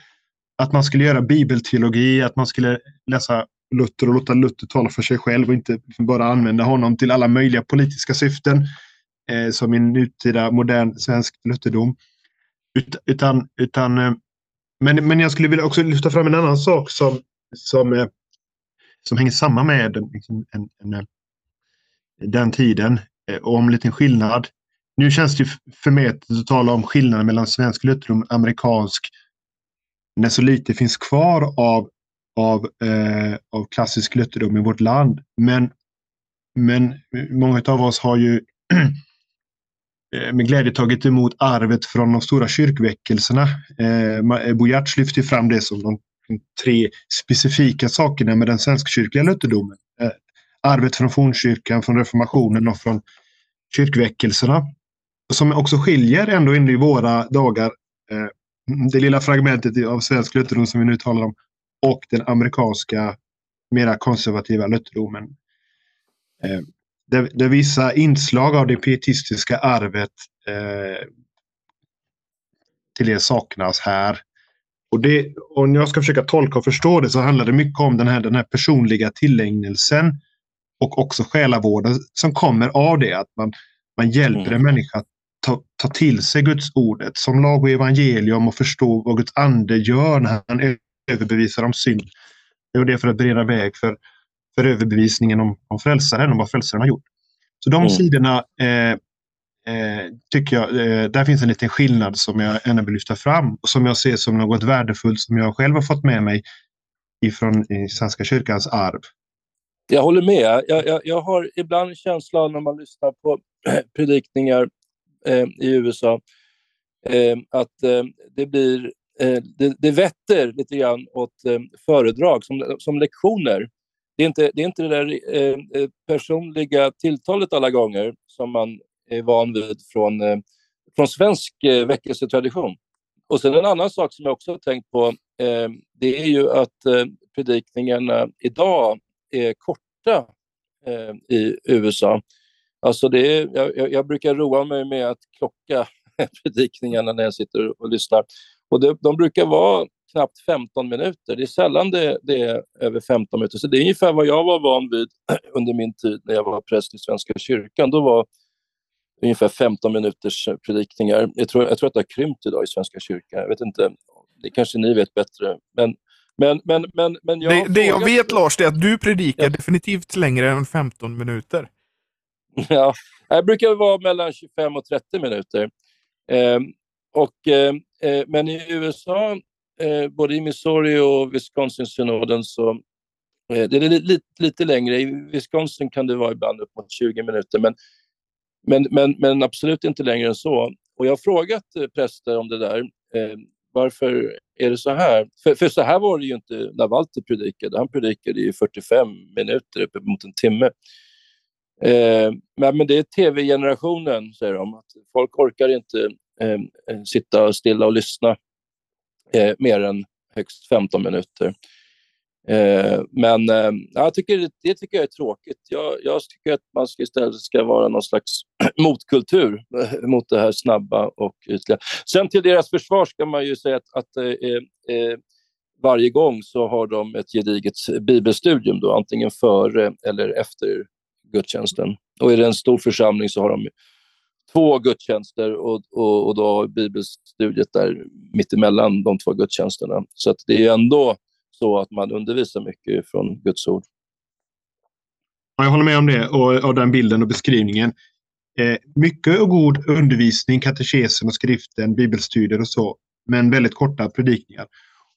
att man skulle göra bibelteologi, att man skulle läsa Luther och låta Luther tala för sig själv och inte liksom bara använda honom till alla möjliga politiska syften eh, som i nutida modern svensk lutherdom. Utan, utan, eh, men, men jag skulle vilja också lyfta fram en annan sak som, som, eh, som hänger samman med liksom, en, en, en, den tiden eh, och om en liten skillnad. Nu känns det förmätet att tala om skillnaden mellan svensk lutherdom och amerikansk när så lite finns kvar av, av, eh, av klassisk lutherdom i vårt land. Men, men många av oss har ju eh, med glädje tagit emot arvet från de stora kyrkväckelserna. Eh, eh Bojarts lyfter fram det som de tre specifika sakerna med den svenskkyrkliga lutherdomen. Eh, arvet från fornkyrkan, från reformationen och från kyrkväckelserna. Som också skiljer ändå in i våra dagar eh, det lilla fragmentet av svensk lutherdom som vi nu talar om och den amerikanska mera konservativa lutherdomen. Eh, där, där vissa inslag av det pietistiska arvet eh, till det saknas här. Och det, om jag ska försöka tolka och förstå det så handlar det mycket om den här, den här personliga tillägnelsen och också själavården som kommer av det. Att man, man hjälper mm. en människa att ta, ta till sig Guds ordet som lag och evangelium och förstå vad Guds ande gör när han överbevisar om synd. Och det är för att bereda väg för för överbevisningen om, om frälsaren och vad frälsaren har gjort. Så de mm. sidorna eh, eh, tycker jag, eh, där finns en liten skillnad som jag gärna vill lyfta fram och som jag ser som något värdefullt som jag själv har fått med mig ifrån Svenska kyrkans arv. Jag håller med. Jag, jag, jag har ibland känslan när man lyssnar på predikningar eh, i USA eh, att eh, det blir eh, Eh, det, det vetter lite grann åt eh, föredrag som, som lektioner. Det är inte det, är inte det där eh, eh personliga tilltalet alla gånger som man är van vid från, eh, från svensk väckelsetradition. Och sen en annan sak som jag också har tänkt på, det är ju att predikningarna idag är korta i USA. Alltså det är, jag, jag, brukar roa mig med att klocka predikningarna när jag sitter och lyssnar. Och det, de brukar vara knappt 15 minuter. Det är sällan det, det, är över 15 minuter. Så det är ungefär vad jag var van vid under min tid när jag var präst i Svenska kyrkan. Då var ungefär 15 minuters predikningar. Jag tror, jag tror att det har krympt idag i Svenska kyrkan. Jag vet inte, det kanske ni vet bättre. Men, men, men, men, men jag det, det jag vet Lars, det är att du predikar ja. definitivt längre än 15 minuter. Ja, det brukar vara mellan 25 och 30 minuter. Eh, och, eh, eh, Eh, men i USA, eh, både i Missouri och Wisconsin-synoden, så eh, det är lite, lite längre. I Wisconsin kan det vara ibland upp mot 20 minuter, men, men, men, men absolut inte längre än så. Och jag har frågat eh, präster om det där. Eh, varför är det så här? För, för, så här var det ju inte när Walter predikade. Han predikade i 45 minuter, uppemot en timme. Eh, men, men det är tv-generationen, säger de. Att folk orkar inte Eh, eh, sitta stilla och lyssna eh, mer än högst 15 minuter. Eh, men eh, jag tycker, det tycker jag är tråkigt. Jag, jag tycker att man ska istället ska vara någon slags motkultur eh, mot det här snabba och ytliga. Sen till deras försvar ska man ju säga att, att varje gång så har de ett gediget bibelstudium, då, antingen före eller efter gudstjänsten. Och är det en stor församling så har de två gudstjänster och, och, och då har bibelstudiet där mittemellan de två gudstjänsterna. Så att det är ändå så att man undervisar mycket från Guds ord. Jag håller med om det och och den bilden och beskrivningen. Eh, mycket och god undervisning, katekesen och skriften, bibelstudier och så, men väldigt korta predikningar.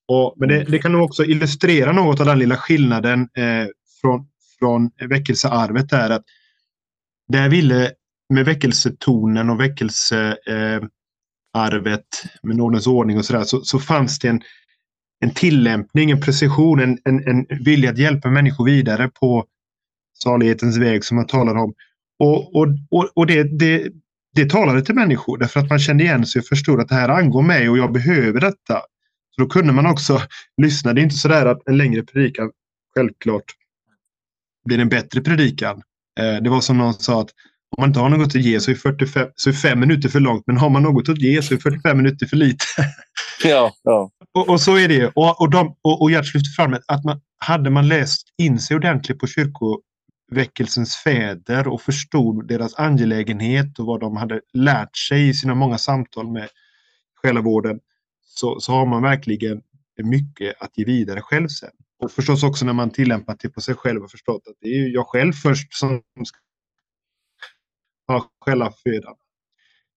Och, men det, det, kan nog också illustrera något av den lilla skillnaden eh, från, från väckelsearvet där att där ville med väckelsetonen och väckelsearvet eh, med nådens ordning och sådär så, så fanns det en, en tillämpning, en precision, en, en, en vilja att hjälpa människor vidare på salighetens väg som man talar om. Och, och, och, och det, det, det talade till människor därför att man kände igen sig och förstod att det här angår mig och jag behöver detta. Så då kunde man också lyssna. Det är inte så där att en längre predikan självklart blir en bättre predikan. Eh, det var som någon sa att om man inte har något att ge så är, 45, så är fem minuter för långt, men har man något att ge så är 45 minuter för lite. ja, ja. Och, och, så är det. Och, och, de, och, och Gert lyfter fram att man, hade man läst in sig ordentligt på kyrkoväckelsens fäder och förstod deras angelägenhet och vad de hade lärt sig i sina många samtal med själavården så, så har man verkligen mycket att ge vidare själv sen. Och förstås också när man tillämpat det på sig själv och förstått att det är jag själv först som har ha själva födan.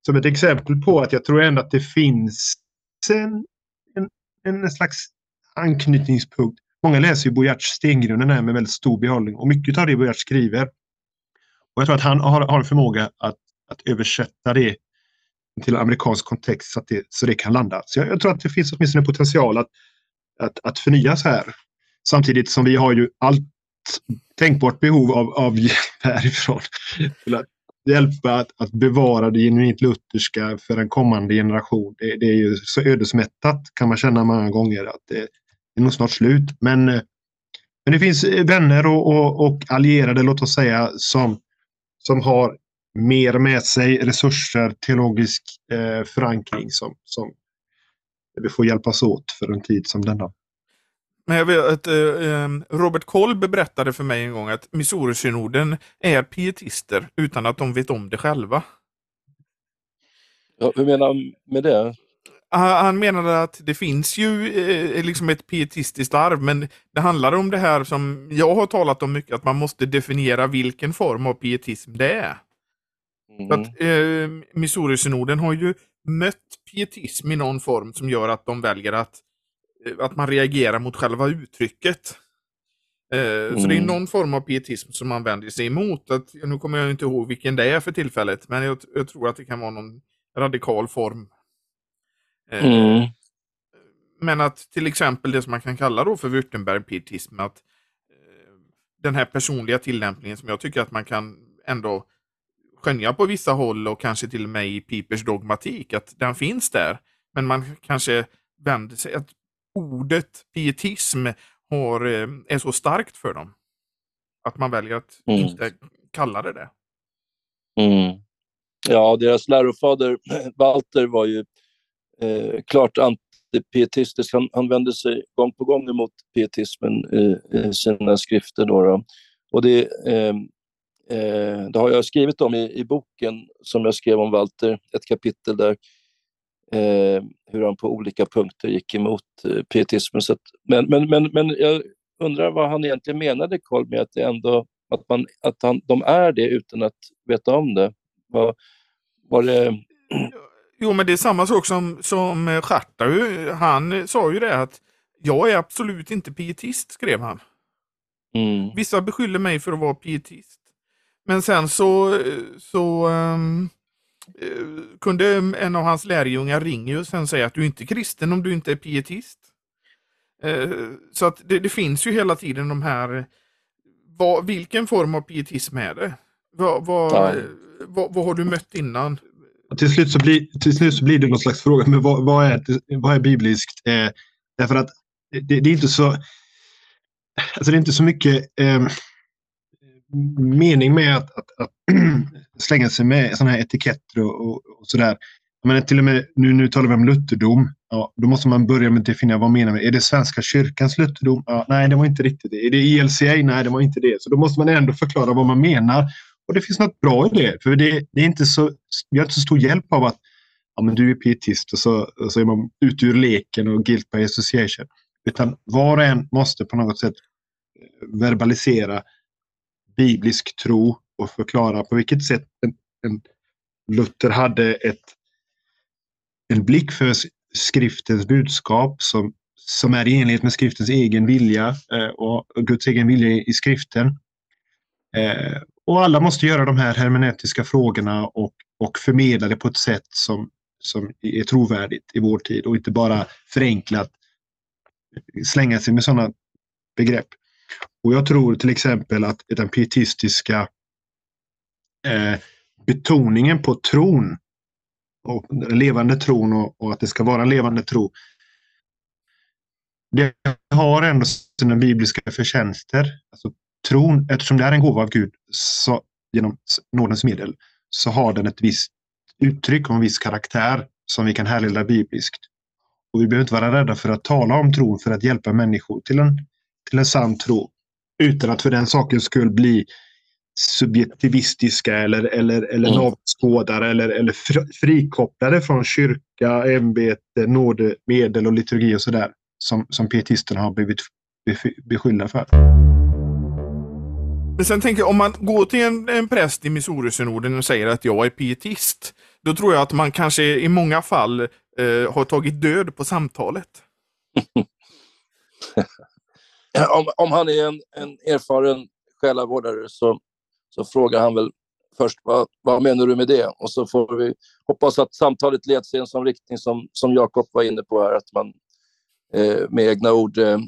Som ett exempel på att jag tror ändå att det finns en, en, en slags anknytningspunkt. Många läser ju Bojarts Stengrunden med väldigt stor behållning och mycket av det Bojart skriver. Och jag tror att han har, har en förmåga att, att översätta det till amerikansk kontext så att det, så det kan landa. Så jag, jag tror att det finns åtminstone potential att, att, att förnyas här. Samtidigt som vi har ju allt tänkbart behov av, av hjälp härifrån. Till att hjälpa att, att bevara det genuint lutherska för en kommande generation. Det, det, är ju så ödesmättat kan man känna många gånger att det, det är nog snart slut. Men, eh, men det finns eh, vänner och, och, och allierade, låt oss säga, som, som har mer med sig resurser, teologisk eh, förankring som, som vi får hjälpas åt för en tid som denna. Men jag vet att eh, Robert Kolb berättade för mig en gång att Missouri-synoden är pietister utan att de vet om det själva. Ja, hur menar han med det? Han menade att det finns ju eh, liksom ett pietistiskt arv, men det handlar om det här som jag har talat om mycket, att man måste definiera vilken form av pietism det är. Mm. Att, eh, Missouri-synoden har ju mött pietism i någon form som gör att de väljer att, eh, att man reagerar mot själva uttrycket. Eh, mm. Så det är mm. någon form av pietism som man vänder sig emot. Att, nu kommer jag inte ihåg vilken det är för tillfället, men jag, jag tror att det kan vara någon radikal form. Eh, mm. Men att till exempel det som man kan kalla då för Württemberg-pietism, att eh, den här personliga tillämpningen som jag tycker att man kan ändå skönja på vissa håll och kanske till och med i Pipers dogmatik, att den finns där. Men man kanske vänder sig, att ordet pietism har, eh, är så starkt för dem. Att man väljer att mm. inte kalla det det. Mm. Ja, deras lärofader Walter var ju eh, klart antipietistisk. Han, han vände sig gång på gång emot pietismen i, i sina skrifter. Då, då. Och det, eh, eh, det har jag skrivit om i, i, boken som jag skrev om Walter, ett kapitel där eh, hur han på olika punkter gick emot eh, pietismen. Så att, men, men, men, men jag undrar vad han egentligen menade, Carl, med att, det ändå, att, man, att han, de är det utan att veta om det. Var, var det... Jo, men det är samma sak som, som Schartau. Han sa ju det att jag är absolut inte pietist, skrev han. Mm. Vissa beskyller mig för att vara pietist. Men sen så, så um, kunde en av hans lärjungar ringa och sen säga att du inte är kristen om du inte är pietist. Uh, så att det, det, finns ju hela tiden de här, vad, vilken form av pietism är det? Vad, vad, ja. vad, vad har du mött innan? Till slut, så blir, till slut så blir det någon slags fråga, men vad, vad är, vad är bibliskt? Eh, därför att det, det, är inte så... Alltså det är inte så mycket eh, mening med att, att, att slänga sig med sådana här etiketter och, och, och sådär. Men till och med, nu, nu talar vi om lutherdom. Ja, då måste man börja med att definiera vad menar vi? Är det Svenska kyrkans lutherdom? Ja, nej, det var inte riktigt det. Är det ILCA? Nej, det var inte det. Så då måste man ändå förklara vad man menar. Och det finns något bra i det. För det, det är inte så, vi har inte så stor hjälp av att ja, men du är pietist och så, och så är man ute ur leken och guilt by association. Utan var och en måste på något sätt eh, verbalisera biblisk tro och förklara på vilket sätt en, en Luther hade ett, en blick för skriftens budskap som, som är i enlighet med skriftens egen vilja eh, och Guds egen vilja i, i skriften. Eh, och alla måste göra de här hermeneutiska frågorna och, och förmedla det på ett sätt som, som är trovärdigt i vår tid och inte bara förenklat slänga sig med sådana begrepp. Och jag tror till exempel att den pietistiska eh, betoningen på tron och levande tron och, och, att det ska vara en levande tro. Det har ändå sina bibliska förtjänster. Alltså, tron, eftersom det är en gåva av Gud så, genom nådens medel, så har den ett visst uttryck och en viss karaktär som vi kan härleda bibliskt. Och vi behöver inte vara rädda för att tala om tron för att hjälpa människor till en, till en sann tro. Utan att för den sakens skull bli subjektivistiska eller, eller, eller mm. navskådare eller, eller frikopplade från kyrka, ämbete, nådemedel och liturgi och sådär. Som, som pietisterna har blivit beskyllda för. Men sen tänker jag, om man går till en, en präst i Missouri-synoden och säger att jag är pietist, då tror jag att man kanske i många fall eh, har tagit död på samtalet. om, om han är en, en erfaren själavårdare så, så frågar han väl först vad, vad menar du med det? Och så får vi hoppas att samtalet leds i en sån riktning som, som Jakob var inne på här, att man eh, med egna ord eh,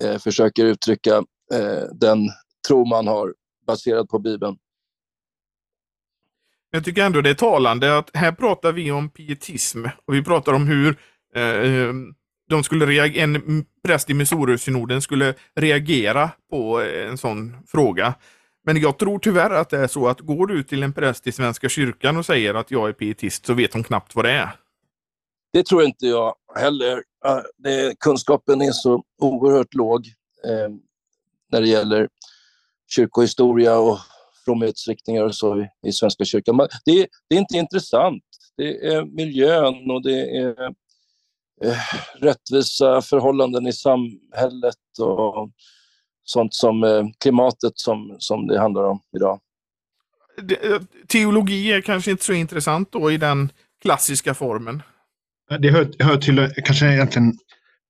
eh försöker uttrycka eh, den tro man har baserad på Bibeln. Jag tycker ändå det är talande att här pratar vi om pietism och vi pratar om hur eh, eh de skulle reagera, en präst i Missouri-synoden skulle reagera på en sån fråga. Men jag tror tyvärr att det är så att går du till en präst i Svenska kyrkan och säger att jag är pietist så vet hon knappt vad det är. Det tror inte jag heller. Det, kunskapen är så oerhört låg eh, när det gäller kyrkohistoria och fromhetsriktningar och så i, i Svenska kyrkan. Men det, det är inte intressant. Det är miljön och det är eh, rättvisa förhållanden i samhället och sånt som eh, klimatet som, som det handlar om idag. teologi är kanske inte så intressant då i den klassiska formen. Det hör, hör till, kanske egentligen,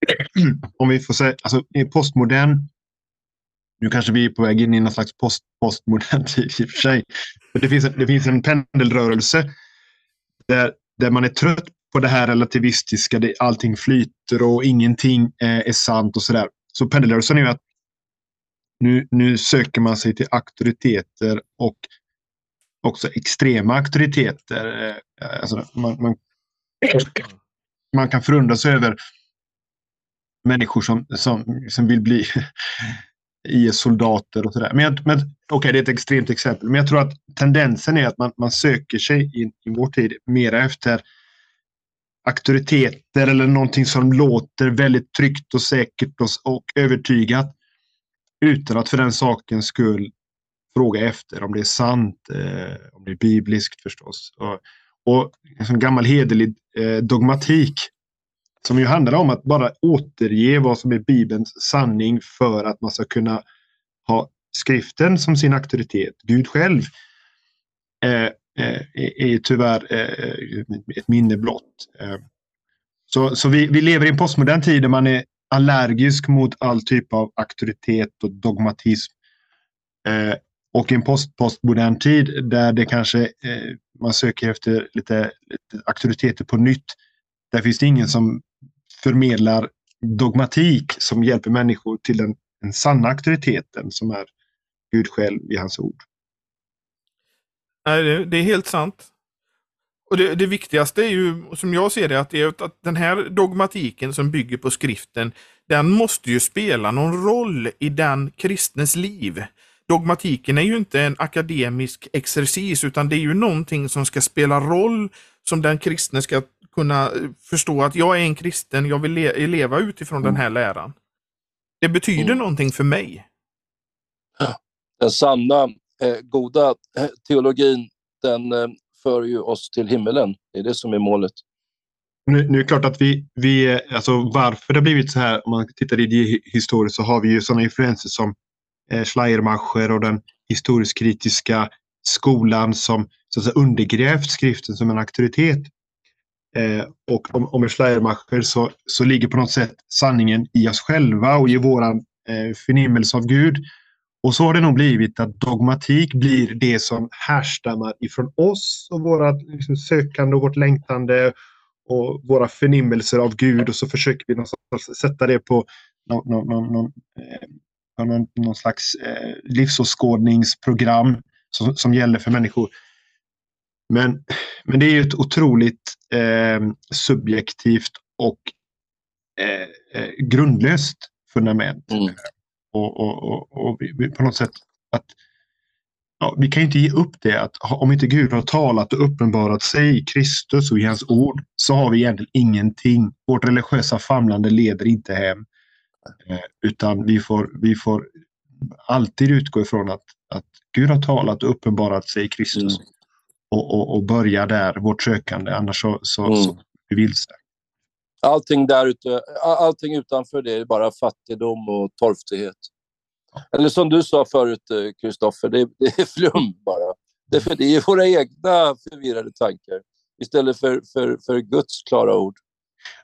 om vi får säga, alltså i postmodern, nu kanske vi är på väg in i någon slags post, postmodern tid i och för sig. Men det finns en, det finns en pendelrörelse där, där man är trött på det här relativistiska, det, allting flyter och ingenting är, är sant och sådär. Så pendelrörelsen är ju att nu, nu söker man sig till auktoriteter och också extrema auktoriteter. Eh, alltså man, man, man kan förundras över människor som, som, som vill bli IS-soldater och sådär. Men, men okej, okay, det är ett extremt exempel. Men jag tror att tendensen är att man, man söker sig i, i vår tid mera efter auktoriteter eller någonting som låter väldigt tryggt och säkert och, och övertygat. Utan att för den sakens skull fråga efter om det är sant, eh, om det är bibliskt förstås. Och, och en sån gammal hederlig eh, dogmatik som ju handlar om att bara återge vad som är Bibelns sanning för att man ska kunna ha skriften som sin auktoritet. Gud själv eh, eh, är tyvärr eh, ett minne blott. Eh, så, så vi, vi lever i en postmodern tid där man är allergisk mot all typ av auktoritet och dogmatism. Eh, och i en post, postmodern tid där det kanske eh, man söker efter lite, lite auktoriteter på nytt. Där finns det ingen som förmedlar dogmatik som hjälper människor till den, den sanna auktoriteten som är Gud själv i hans ord. Det är helt sant. Och det, det, viktigaste är ju, som jag ser det, att, det är att den här dogmatiken som bygger på skriften, den måste ju spela någon roll i den kristnes liv. Dogmatiken är ju inte en akademisk exercis, utan det är ju någonting som ska spela roll, som den kristne ska kunna förstå att jag är en kristen, jag vill le leva utifrån mm. den här läran. Det betyder mm. någonting för mig. Den sanna, eh, goda eh, teologin, den eh, för ju oss till himmelen. Det är det som är målet. Nu, nu är det klart att vi, vi, alltså varför det har blivit så här, om man tittar i det historiskt så har vi ju sådana influenser som eh, Schleiermacher och den historiskt kritiska skolan som så att säga, undergrävt skriften som en auktoritet. Eh, och om, om Schleiermacher så, så ligger på något sätt sanningen i oss själva och i våran eh, förnimmelse av Gud. Och så har det nog blivit att dogmatik blir det som härstammar ifrån oss och våra liksom, sökande och vårt längtande och våra förnimmelser av Gud och så försöker vi någonstans sätta det på någon, någon, någon, eh, någon, någon slags eh, livsåskådningsprogram som, som gäller för människor. Men, men det är ju ett otroligt eh, subjektivt och eh, eh grundlöst fundament. Mm. Och, och, och, och vi, på något sätt att ja, vi kan inte ge upp det att om inte Gud har talat och uppenbarat sig i Kristus och i hans ord så har vi egentligen ingenting. Vårt religiösa famlande leder inte hem. Eh, utan vi får, vi får alltid utgå ifrån att, att Gud har talat och uppenbarat sig i Kristus. Mm. Och, och, och, börja där, vårt sökande, annars så, så, mm. så vi vilse. Allting, där ute, allting utanför det är bara fattigdom och torftighet. Eller som du sa förut, eh, Kristoffer, det, det, är flum bara. Det är, för, det är våra egna förvirrade tankar istället för, för, för Guds klara ord.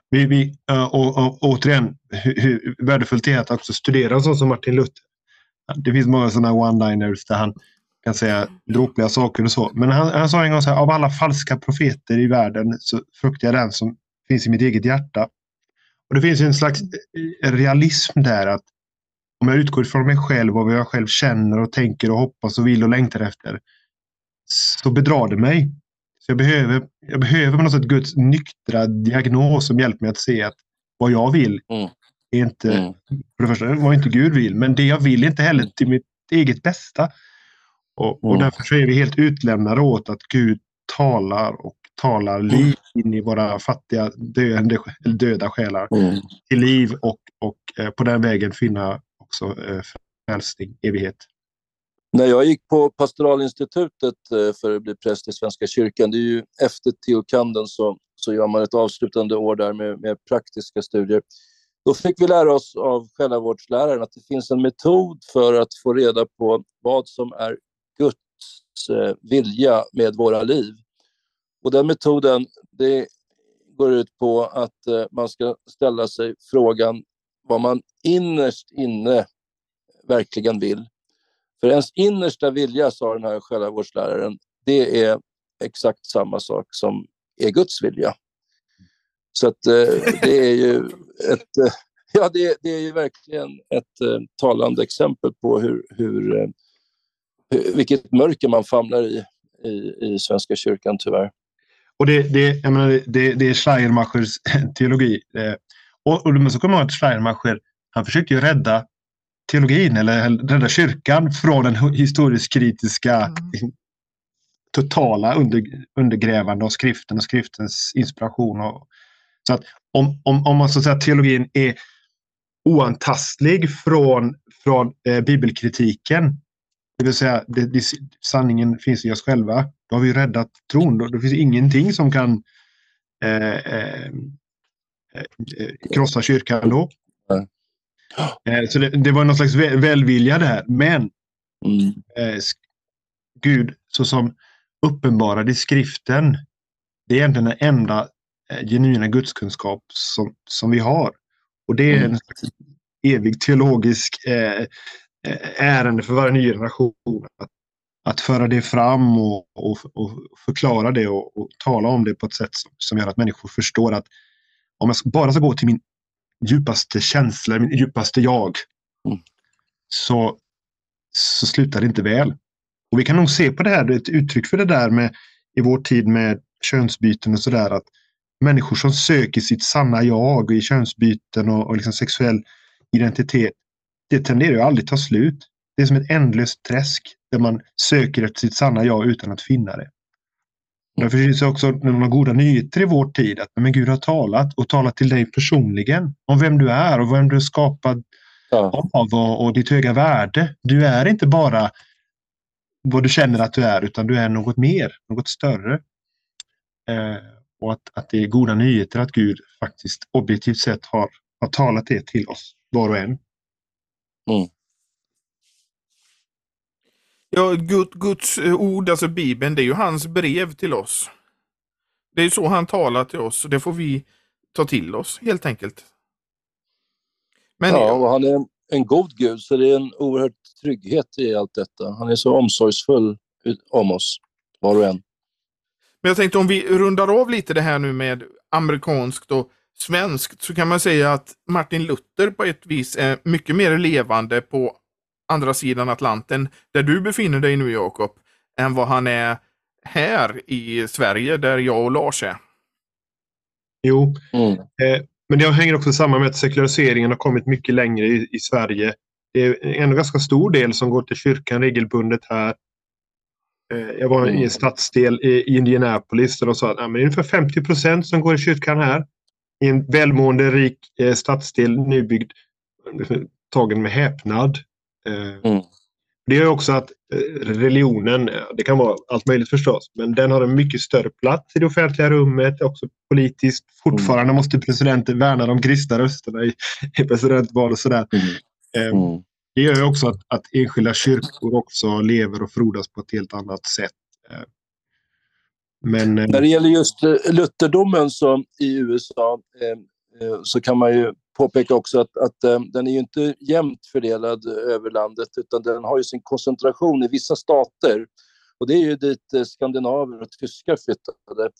Vi, vi, och, och, återigen, hur, hur värdefullt det är att också studera så som Martin Luther. Det finns många sådana one-liners där han kan säga dråpliga saker och så. Men han, han sa en gång så här, av alla falska profeter i världen så fruktar jag den som finns i mitt eget hjärta. Och Det finns en slags realism där att om jag utgår från mig själv och vad jag själv känner och tänker och hoppas och vill och längtar efter så bedrar det mig. Så jag behöver, jag behöver på något sätt Guds nyktra diagnos som hjälper mig att se att vad jag vill mm. är inte, mm. för det första, vad inte Gud vill, men det jag vill är inte heller till mitt eget bästa. Och, och mm. därför är vi helt utlämnade åt att Gud talar och talar liv in i våra fattiga döende, döda själar mm. till liv och, och eh, på den vägen finna också eh, frälsning, evighet. När jag gick på pastoralinstitutet eh, för att bli präst i Svenska kyrkan, det är ju efter teokanden så, så gör man ett avslutande år där med, med praktiska studier. Då fick vi lära oss av själavårdsläraren att det finns en metod för att få reda på vad som är Guds vilja med våra liv. Och den metoden det går ut på att eh, man ska ställa sig frågan vad man innerst inne verkligen vill. För ens innersta vilja, sa den här själavårdsläraren, det är exakt samma sak som är Guds vilja. Så att eh, det är ju ett, eh, ja, det, det, är ju verkligen ett eh, talande exempel på hur, hur, eh, vilket mörker man famlar i, i, i Svenska kyrkan tyvärr. Och det, det, jag menar, det, det är Schleiermachers teologi. Eh, och, och du måste komma ihåg att Schleiermacher, han försökte ju rädda teologin eller rädda kyrkan från den historiskt kritiska mm. totala under, undergrävande av skriften och skriftens inspiration. Och, så att om, om, om man så att säga teologin är oantastlig från, från eh, bibelkritiken, det vill säga det, det, sanningen finns i oss själva, då har vi räddat tron. Då, då finns ingenting som kan eh, eh, eh krossa kyrkan då. Mm. så det, det, var någon slags välvilja där. Men mm. Eh, Gud, så som uppenbarad i skriften, det är egentligen den enda eh, genuina gudskunskap som, som vi har. Och det är en evig teologisk eh, ärende för varje ny generation. Att, att föra det fram och, och, och förklara det och, och, tala om det på ett sätt som, som gör att människor förstår att om jag bara ska gå till min djupaste känsla, min djupaste jag, mm. så, så slutar det inte väl. Och vi kan nog se på det här, ett uttryck för det där med i vår tid med könsbyten och sådär, att människor som söker sitt sanna jag i könsbyten och, och liksom sexuell identitet, det tenderar ju aldrig ta slut. Det är som ett ändlöst träsk där man söker efter sitt sanna jag utan att finna det. Därför finns det också några goda nyheter i vår tid. Att men Gud har talat och talat till dig personligen om vem du är och vem du är skapad ja. av och, och ditt höga värde. Du är inte bara vad du känner att du är utan du är något mer, något större. Eh, och att, att det är goda nyheter att Gud faktiskt objektivt sett har, har talat det till oss var och en. Mm. Ja, Guds eh, ord, alltså Bibeln, det är ju hans brev till oss. Det är så han talar till oss och det får vi ta till oss helt enkelt. Men, ja, och han är en god Gud så det är en oerhörd trygghet i allt detta. Han är så omsorgsfull om oss, var och en. Men jag tänkte om vi rundar av lite det här nu med amerikanskt och svenskt så kan man säga att Martin Luther på ett vis är mycket mer levande på andra sidan Atlanten, där du befinner dig nu Jakob, än vad han är här i Sverige, där jag och Lars är. Jo, mm. eh, men det hänger också samman med att sekulariseringen har kommit mycket längre i, i Sverige. Det är en ganska stor del som går till kyrkan regelbundet här. Eh, jag var mm. i en stadsdel i Indianapolis där de sa att ja, men ungefär 50 procent som går i kyrkan här. I en välmående, rik eh, stadsdel, nybyggd, tagen med häpnad. Eh, mm. Det gör också att eh, religionen, det kan vara allt möjligt förstås, men den har en mycket större plats i det offentliga rummet, också politiskt. Fortfarande mm. måste presidenten värna de kristna rösterna i, i presidentval och sådär. Mm. Eh, mm. Det gör också att, att enskilda kyrkor också lever och frodas på ett helt annat sätt. Men, När det gäller just lutherdomen så i USA så kan man ju påpeka också att, att eh, den är ju inte jämnt fördelad över landet utan den har ju sin koncentration i vissa stater. Och det är ju dit eh, skandinaver och tyskar flyttade.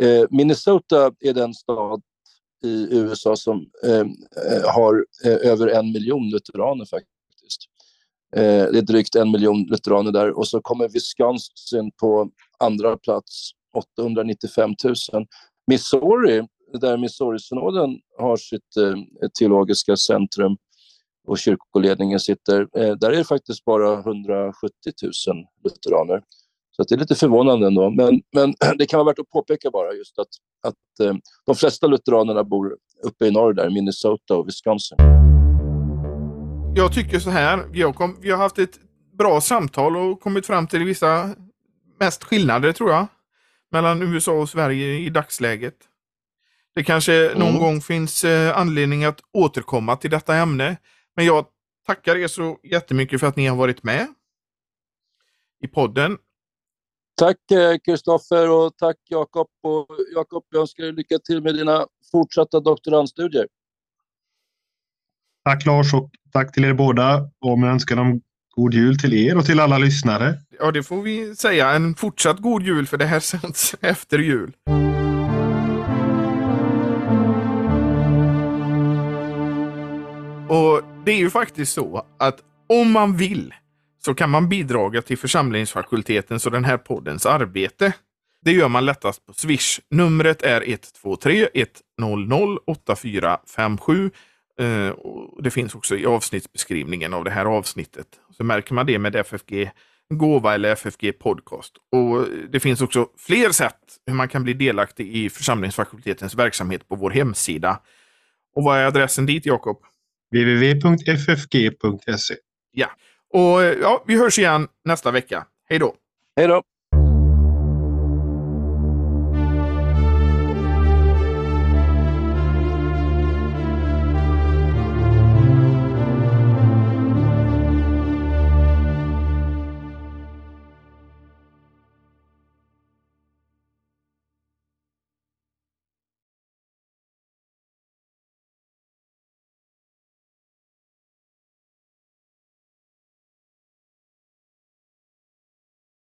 Eh, Minnesota är den stad i USA som eh, eh har eh, över en miljon lutheraner faktiskt. Eh, det är drygt en miljon lutheraner där och så kommer Wisconsin på andra plats, 895 000. Missouri där Missouri-synoden har sitt eh, teologiska centrum och kyrkoledningen sitter, eh, där är det faktiskt bara 170 000 lutheraner. Så det är lite förvånande ändå. Men, men det kan vara värt att påpeka bara just att, att eh, de flesta lutheranerna bor uppe i norr där, Minnesota och Wisconsin. Jag tycker så här, jag kom, vi har haft ett bra samtal och kommit fram till vissa mest skillnader tror jag mellan USA och Sverige i dagsläget. Det kanske mm. någon gång finns eh, anledning att återkomma till detta ämne. Men jag tackar er så jättemycket för att ni har varit med i podden. Tack Kristoffer och tack Jakob. Och Jakob, jag önskar dig lycka till med dina fortsatta doktorandstudier. Tack Lars och tack till er båda. Och med önskan om god jul till er och till alla lyssnare. Ja, det får vi säga. En fortsatt god jul för det här sänds efter jul. Och det är ju faktiskt så att om man vill så kan man bidra till församlingsfakultetens och den här poddens arbete. Det gör man lättast på Swish. Numret är 123 100 8457. Det finns också i avsnittsbeskrivningen av det här avsnittet. Så märker man det med FFG Gåva eller FFG Podcast. Och Det finns också fler sätt hur man kan bli delaktig i församlingsfakultetens verksamhet på vår hemsida. Och vad är adressen dit, Jakob? www.ffg.se Ja, och ja, vi hörs igen nästa vecka. Hej då! Hej då!